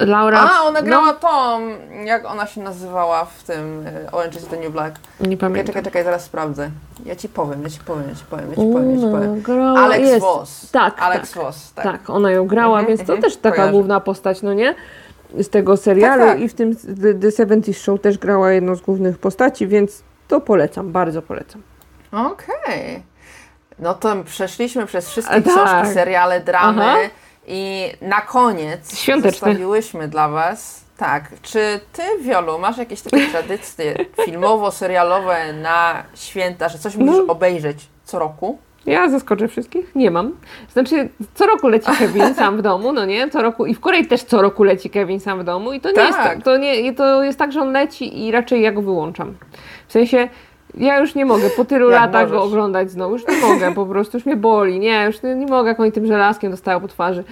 [SPEAKER 2] Laura.
[SPEAKER 1] A, ona grała
[SPEAKER 2] no,
[SPEAKER 1] tą, jak ona się nazywała w tym e, Orange is the New Black.
[SPEAKER 2] nie pamiętam.
[SPEAKER 1] czekaj, czekaj, zaraz sprawdzę. Ja ci powiem, ja ci powiem, ja ci powiem, ja ci powiem, ja ci powiem.
[SPEAKER 2] grała,
[SPEAKER 1] Alex
[SPEAKER 2] jest.
[SPEAKER 1] Voss.
[SPEAKER 2] Tak,
[SPEAKER 1] Alex
[SPEAKER 2] tak.
[SPEAKER 1] Voss, tak.
[SPEAKER 2] Tak, ona ją grała,
[SPEAKER 1] Mhm,
[SPEAKER 2] więc to
[SPEAKER 1] mhm,
[SPEAKER 2] też taka
[SPEAKER 1] kojarzę.
[SPEAKER 2] główna postać, no nie? Z tego serialu
[SPEAKER 1] Tak, tak.
[SPEAKER 2] i w tym The, The 70 Show też grała jedną z głównych postaci, więc to polecam, bardzo polecam.
[SPEAKER 1] Okej. No to przeszliśmy przez wszystkie
[SPEAKER 2] A,
[SPEAKER 1] książki,
[SPEAKER 2] tak.
[SPEAKER 1] seriale, dramy
[SPEAKER 2] Aha.
[SPEAKER 1] i na koniec
[SPEAKER 2] Świąteczne.
[SPEAKER 1] zostawiłyśmy dla Was, tak, czy Ty, Wiolu, masz jakieś takie tradycje filmowo-serialowe na święta, że coś musisz
[SPEAKER 2] No.
[SPEAKER 1] obejrzeć co roku?
[SPEAKER 2] Ja zaskoczę wszystkich? Nie mam. Znaczy, co roku leci Kevin sam w domu, no nie? Co roku, I w Korei też co roku leci Kevin sam w domu i to nie,
[SPEAKER 1] Tak.
[SPEAKER 2] jest, tak- to, nie, to jest tak, że on leci i raczej ja go wyłączam. W sensie, ja już nie mogę po tylu
[SPEAKER 1] Jak
[SPEAKER 2] latach go
[SPEAKER 1] możesz.
[SPEAKER 2] oglądać znowu, już nie mogę, po prostu już mnie boli, nie, już nie, nie mogę, jak oni tym żelazkiem dostają po twarzy,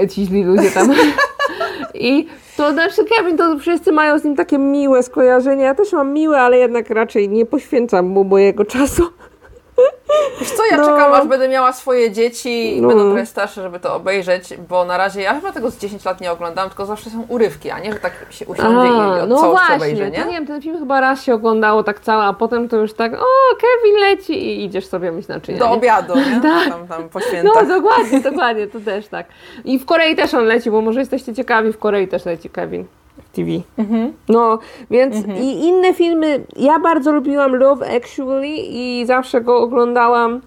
[SPEAKER 2] e, ci źli ludzie tam. I to znaczy Kevin, to wszyscy mają z nim takie miłe skojarzenia, ja też mam miłe, ale jednak raczej nie poświęcam mu mojego czasu.
[SPEAKER 1] Wiesz co, ja
[SPEAKER 2] No.
[SPEAKER 1] czekam aż będę miała swoje dzieci i
[SPEAKER 2] No.
[SPEAKER 1] będą trochę starsze, żeby to obejrzeć, bo na razie ja chyba tego z 10 lat nie oglądam, tylko zawsze są urywki, a nie, że tak się usiądzie i od
[SPEAKER 2] no
[SPEAKER 1] całości
[SPEAKER 2] właśnie,
[SPEAKER 1] obejrzy, nie?
[SPEAKER 2] nie wiem, ten film chyba raz się oglądało tak całe, a potem to już tak, o, Kevin leci i idziesz sobie myć naczynia.
[SPEAKER 1] Do
[SPEAKER 2] nie?
[SPEAKER 1] obiadu, nie?
[SPEAKER 2] Tak.
[SPEAKER 1] Tam, tam po
[SPEAKER 2] No
[SPEAKER 1] świętach.
[SPEAKER 2] dokładnie, dokładnie, to też tak. I w Korei też on leci, bo może jesteście ciekawi, w Korei też leci Kevin TV.
[SPEAKER 1] Mhm.
[SPEAKER 2] No, więc i inne filmy, ja bardzo lubiłam Love Actually i zawsze go oglądałam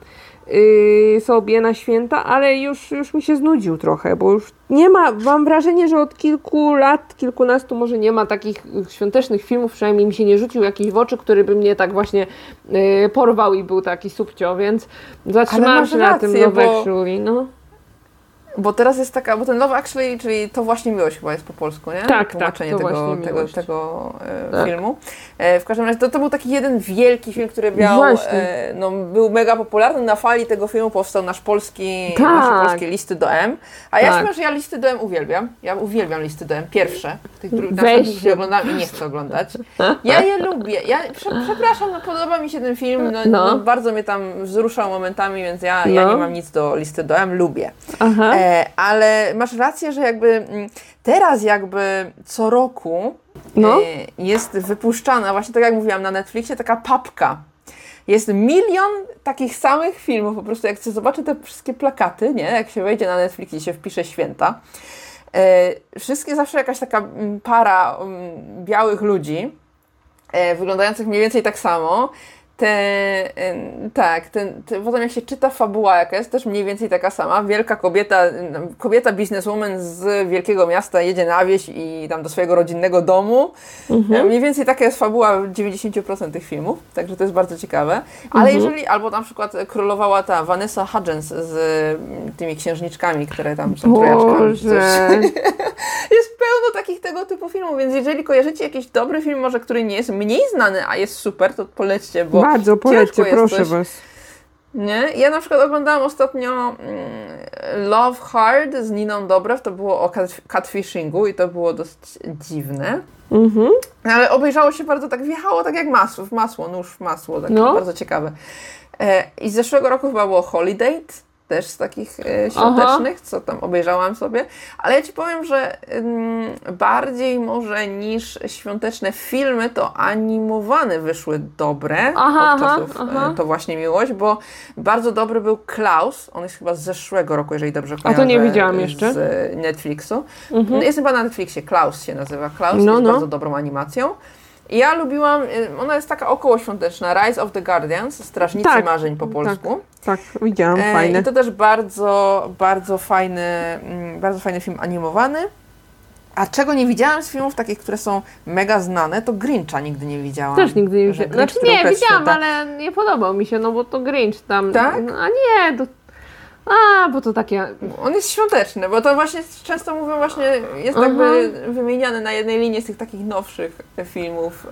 [SPEAKER 2] yy, sobie na święta, ale już, już mi się znudził trochę, bo już nie ma, mam wrażenie, że od kilku lat, kilkunastu może nie ma takich świątecznych filmów, przynajmniej mi się nie rzucił jakiś w oczy, który by mnie tak właśnie yy, porwał i był taki subcio, więc zatrzymałam się na tym Love bo... Actually, no.
[SPEAKER 1] Bo teraz jest taka, bo ten Love Actually, czyli to właśnie miłość chyba jest po polsku, nie?
[SPEAKER 2] Tak, tak, to
[SPEAKER 1] tego, tego, tego e, tak. filmu. E, w każdym razie to, to był taki jeden wielki film, który miał, e, no, był mega popularny. Na fali tego filmu powstał nasz polski, tak. nasze polskie listy do M. A ja tak. że ja listy do M uwielbiam. Ja uwielbiam listy do M. Pierwsze. Tych, na oglądam i nie chcę oglądać. Ja je lubię. Ja, przepraszam, no, podoba mi się ten film. No, no. no bardzo mnie tam wzruszał momentami, więc ja, no. ja nie mam nic do listy do M. Lubię. Aha. E, ale masz rację, że jakby mm, teraz jakby co roku no. e, jest wypuszczana, właśnie tak jak mówiłam na Netflixie, taka papka. Jest milion takich samych filmów, po prostu jak chcę zobaczyć te wszystkie plakaty, nie? Jak się wejdzie na Netflix i się wpisze święta. E, wszystkie zawsze jakaś taka mm, para mm, białych ludzi, e, wyglądających mniej więcej tak samo te, tak, ten, te, potem jak się czyta fabuła, jaka jest też mniej więcej taka sama. Wielka kobieta, kobieta bizneswoman z wielkiego miasta jedzie na wieś i tam do swojego rodzinnego domu. Mhm. Mniej więcej taka jest fabuła w 90% tych filmów, także to jest bardzo ciekawe. Ale mhm. jeżeli, albo na przykład królowała ta Vanessa Hudgens z tymi księżniczkami, które tam są trojaczkami. jest pełno takich tego typu filmów, więc jeżeli kojarzycie jakiś dobry film, może który nie jest mniej znany, a jest super, to polećcie, bo
[SPEAKER 2] bardzo polećcie, proszę Was.
[SPEAKER 1] Nie? Ja na przykład oglądałam ostatnio mm, Love Hard z Niną Dobrew, to było o catfishingu i to było dość dziwne. Mhm. Ale obejrzało się bardzo tak, wjechało tak jak masło, w masło, nóż w masło, tak no. bardzo ciekawe. E, I z zeszłego roku chyba było Holiday, też z takich e, świątecznych, Aha. co tam obejrzałam sobie. Ale ja Ci powiem, że bardziej może niż świąteczne filmy, to animowane wyszły dobre aha, od czasów e, aha. to właśnie miłość, bo bardzo dobry był Klaus, on jest chyba z zeszłego roku, jeżeli dobrze kojarzę.
[SPEAKER 2] A to nie widziałam jeszcze.
[SPEAKER 1] Z Netflixu. Mhm. Jest chyba na Netflixie, Klaus się nazywa. Klaus no, jest no. bardzo dobrą animacją. Ja lubiłam, y, ona jest taka okołoświąteczna, Rise of the Guardians, Strażnicy tak, Marzeń po polsku.
[SPEAKER 2] Tak, tak widziałam, e, fajne.
[SPEAKER 1] I to też bardzo, bardzo fajny, mm, bardzo fajny film animowany. A czego nie widziałam z filmów takich, które są mega znane, to Grincha nigdy nie widziałam.
[SPEAKER 2] Też nigdy nie widziałam. Znaczy nie, widziałam, ale nie podobał mi się, no bo to Grinch tam.
[SPEAKER 1] Tak?
[SPEAKER 2] A nie, to a, bo to takie...
[SPEAKER 1] On jest świąteczny, bo to właśnie często mówią właśnie, jest uh -huh. jakby wymieniany na jednej linii z tych takich nowszych filmów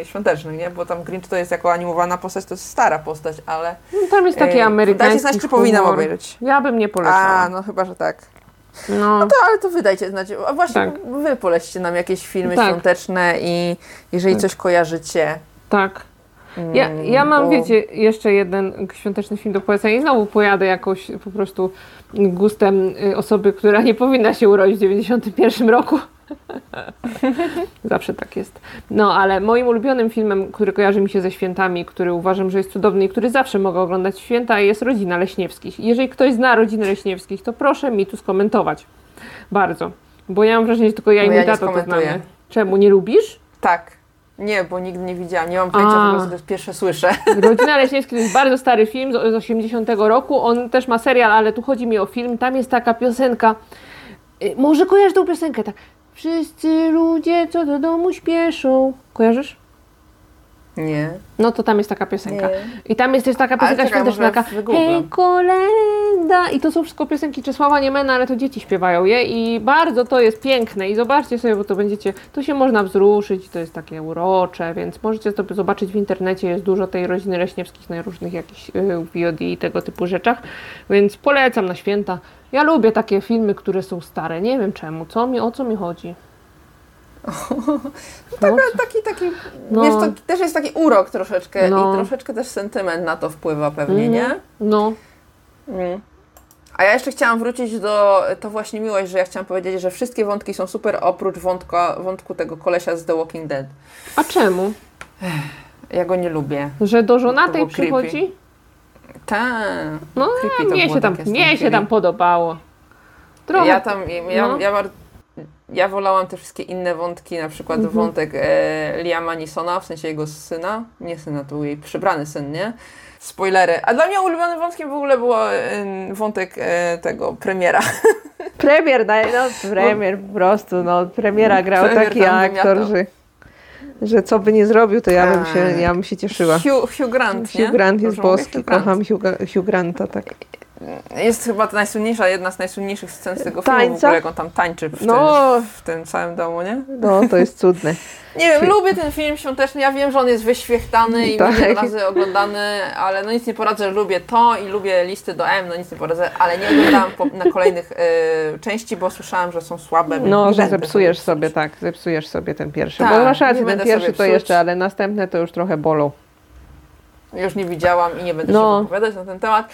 [SPEAKER 1] e, świątecznych, nie? Bo tam Grinch to jest jako animowana postać, to jest stara postać, ale...
[SPEAKER 2] No, tam jest taki e, amerykański Dajcie
[SPEAKER 1] znać, czy powinnam obejrzeć.
[SPEAKER 2] Ja bym nie polecała.
[SPEAKER 1] A, no chyba, że tak. No. no to, ale to wydajcie znać. A właśnie tak. wy polećcie nam jakieś filmy tak. świąteczne i jeżeli tak. coś kojarzycie.
[SPEAKER 2] Tak. Ja, ja mam, bo... wiecie, jeszcze jeden świąteczny film do polecenia i znowu pojadę jakoś po prostu gustem y, osoby, która nie powinna się urodzić w 91 roku. Zawsze tak jest. No, ale moim ulubionym filmem, który kojarzy mi się ze świętami, który uważam, że jest cudowny i który zawsze mogę oglądać święta, jest Rodzina Leśniewskich. Jeżeli ktoś zna Rodziny Leśniewskich, to proszę mi tu skomentować. Bardzo. Bo ja mam wrażenie, że tylko ja i mój ja tato to znamy. Czemu? Nie lubisz?
[SPEAKER 1] Tak. Nie, bo nigdy nie widziałam. Nie mam pojęcia, po prostu to jest pierwsze słyszę.
[SPEAKER 2] Rodzina Leśniewski to jest bardzo stary film z, z 80 roku. On też ma serial, ale tu chodzi mi o film. Tam jest taka piosenka. Y, może kojarzysz tą piosenkę, tak. Wszyscy ludzie, co do domu śpieszą. Kojarzysz?
[SPEAKER 1] Nie.
[SPEAKER 2] No to tam jest taka piosenka. Nie. I tam jest też taka piosenka świąteczna, taka Hej kolenda. I to są wszystko piosenki Czesława Niemena, ale to dzieci śpiewają je i bardzo to jest piękne. I zobaczcie sobie, bo to będziecie, to się można wzruszyć, to jest takie urocze, więc możecie sobie zobaczyć w internecie, jest dużo tej rodziny Leśniewskich na różnych jakichś y, VOD i tego typu rzeczach, więc polecam na święta. Ja lubię takie filmy, które są stare, nie wiem czemu, co mi, o co mi chodzi.
[SPEAKER 1] Taka, no. taki, taki, no. jest to, też jest taki urok troszeczkę no. i troszeczkę też sentyment na to wpływa pewnie, mm. nie?
[SPEAKER 2] No. Mm.
[SPEAKER 1] A ja jeszcze chciałam wrócić do, to właśnie miłość, że ja chciałam powiedzieć, że wszystkie wątki są super oprócz wątka, wątku tego kolesia z The Walking Dead.
[SPEAKER 2] A czemu?
[SPEAKER 1] Ja go nie lubię.
[SPEAKER 2] Że do żonatej przychodzi?
[SPEAKER 1] Tak.
[SPEAKER 2] No, mnie, się tam, mnie się tam podobało.
[SPEAKER 1] Trochę. Ja tam, ja, no. ja, ja wolałam te wszystkie inne wątki, na przykład mhm. wątek e, Liama Nisona, w sensie jego syna, nie syna, to był jej przybrany syn, nie? spoilery. A dla mnie ulubionym wątkiem w ogóle było e, wątek e, tego premiera.
[SPEAKER 2] Premier, no, no premier po prostu, no premiera grał
[SPEAKER 1] Premier
[SPEAKER 2] taki aktor, że, że co by nie zrobił, to ja bym się,
[SPEAKER 1] Tak.
[SPEAKER 2] ja bym się cieszyła.
[SPEAKER 1] Hugh, Hugh Grant, nie?
[SPEAKER 2] Hugh Grant jest boski, kocham Hugh, Hugh Granta, tak.
[SPEAKER 1] Jest chyba najsłynniejsza, jedna z najsłynniejszych scen z tego filmu, w
[SPEAKER 2] Tańca?
[SPEAKER 1] ogóle jak on tam tańczy w,
[SPEAKER 2] No.
[SPEAKER 1] tym, w tym całym domu, nie?
[SPEAKER 2] No, to jest cudne.
[SPEAKER 1] Nie wiem, lubię ten film świąteczny, ja wiem, że on jest wyświechtany i
[SPEAKER 2] Tak.
[SPEAKER 1] milion razy oglądany, ale no nic nie poradzę, lubię to i lubię listy do M, no nic nie poradzę, ale nie oglądałam po, na kolejnych y, części, bo słyszałam, że są słabe.
[SPEAKER 2] No, że zepsujesz
[SPEAKER 1] sobie
[SPEAKER 2] tak, zepsujesz sobie ten pierwszy.
[SPEAKER 1] Tak,
[SPEAKER 2] Bo masz rację, ten pierwszy to jeszcze, ale następne to już trochę bolą.
[SPEAKER 1] Już nie widziałam i nie będę
[SPEAKER 2] No.
[SPEAKER 1] się wypowiadać na ten temat.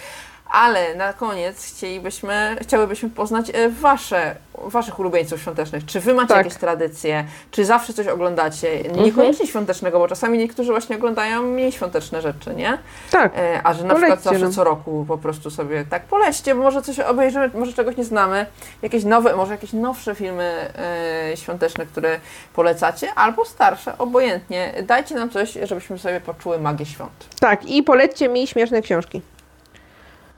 [SPEAKER 1] Ale na koniec chcielibyśmy, chciałybyśmy poznać e, wasze, waszych ulubieńców świątecznych. Czy wy macie
[SPEAKER 2] Tak.
[SPEAKER 1] jakieś tradycje? Czy zawsze coś oglądacie? Niekoniecznie świątecznego, bo czasami niektórzy właśnie oglądają mniej świąteczne rzeczy, nie?
[SPEAKER 2] Tak,
[SPEAKER 1] E, A że na
[SPEAKER 2] Polećcie
[SPEAKER 1] przykład zawsze
[SPEAKER 2] nam.
[SPEAKER 1] co roku po prostu sobie tak polećcie, bo może coś obejrzymy, może czegoś nie znamy, jakieś nowe, może jakieś nowsze filmy e, świąteczne, które polecacie, albo starsze, obojętnie. Dajcie nam coś, żebyśmy sobie poczuły magię świąt.
[SPEAKER 2] tak. I polećcie mi śmieszne książki.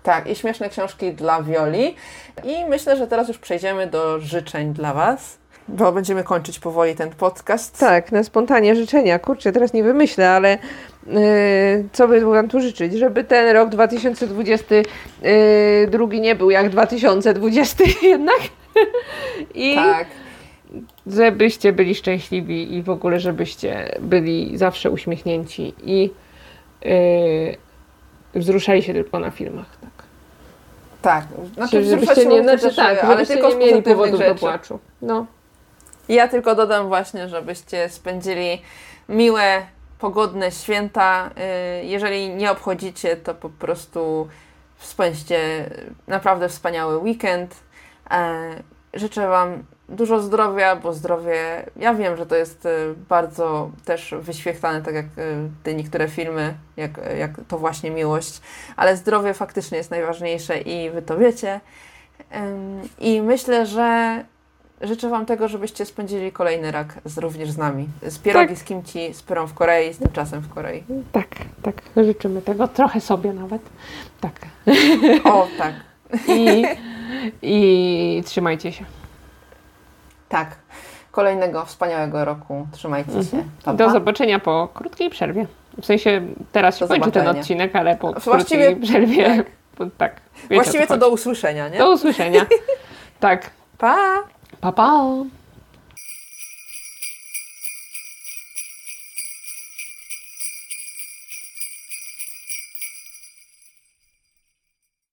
[SPEAKER 1] Tak, i śmieszne książki dla Wioli. I myślę, że teraz już przejdziemy do życzeń dla Was, bo będziemy kończyć powoli ten podcast.
[SPEAKER 2] Tak, na spontanie życzenia. Kurczę, teraz nie wymyślę, ale yy, co by wam tu życzyć? Żeby ten rok 2022 nie był jak 2020 jednak. I
[SPEAKER 1] Tak.
[SPEAKER 2] żebyście byli szczęśliwi i w ogóle, żebyście byli zawsze uśmiechnięci i yy, wzruszali się tylko na filmach. Tak.
[SPEAKER 1] Tak. Znaczy,
[SPEAKER 2] Żebyście nie, znaczy, tak,
[SPEAKER 1] ale
[SPEAKER 2] żebyście
[SPEAKER 1] tylko
[SPEAKER 2] nie
[SPEAKER 1] z
[SPEAKER 2] mieli powodów do
[SPEAKER 1] rzeczy.
[SPEAKER 2] płaczu. No.
[SPEAKER 1] Ja tylko dodam właśnie, żebyście spędzili miłe, pogodne święta. Y, Jeżeli nie obchodzicie, to po prostu spędźcie naprawdę wspaniały weekend. E, Życzę Wam dużo zdrowia, bo zdrowie, ja wiem, że to jest y, bardzo też wyświechtane, tak jak y, te niektóre filmy, jak, jak to właśnie miłość, ale zdrowie faktycznie jest najważniejsze i Wy to wiecie. I myślę, że życzę Wam tego, żebyście spędzili kolejny rak z, również z nami. Z pierogi z kimchi, z pyrą w Korei, z tymczasem w Korei.
[SPEAKER 2] Tak, tak, życzymy tego. Trochę sobie nawet. Tak.
[SPEAKER 1] O, tak,
[SPEAKER 2] I, i trzymajcie się.
[SPEAKER 1] Tak. Kolejnego wspaniałego roku. Trzymajcie się. Pa,
[SPEAKER 2] Do
[SPEAKER 1] pa.
[SPEAKER 2] zobaczenia po krótkiej przerwie. W sensie teraz się
[SPEAKER 1] Do
[SPEAKER 2] kończy ten odcinek, ale po
[SPEAKER 1] Właściwie-
[SPEAKER 2] krótkiej przerwie.
[SPEAKER 1] tak.
[SPEAKER 2] tak
[SPEAKER 1] Właściwie to do usłyszenia, nie?
[SPEAKER 2] Do usłyszenia. tak.
[SPEAKER 1] Pa!
[SPEAKER 2] Pa, pa.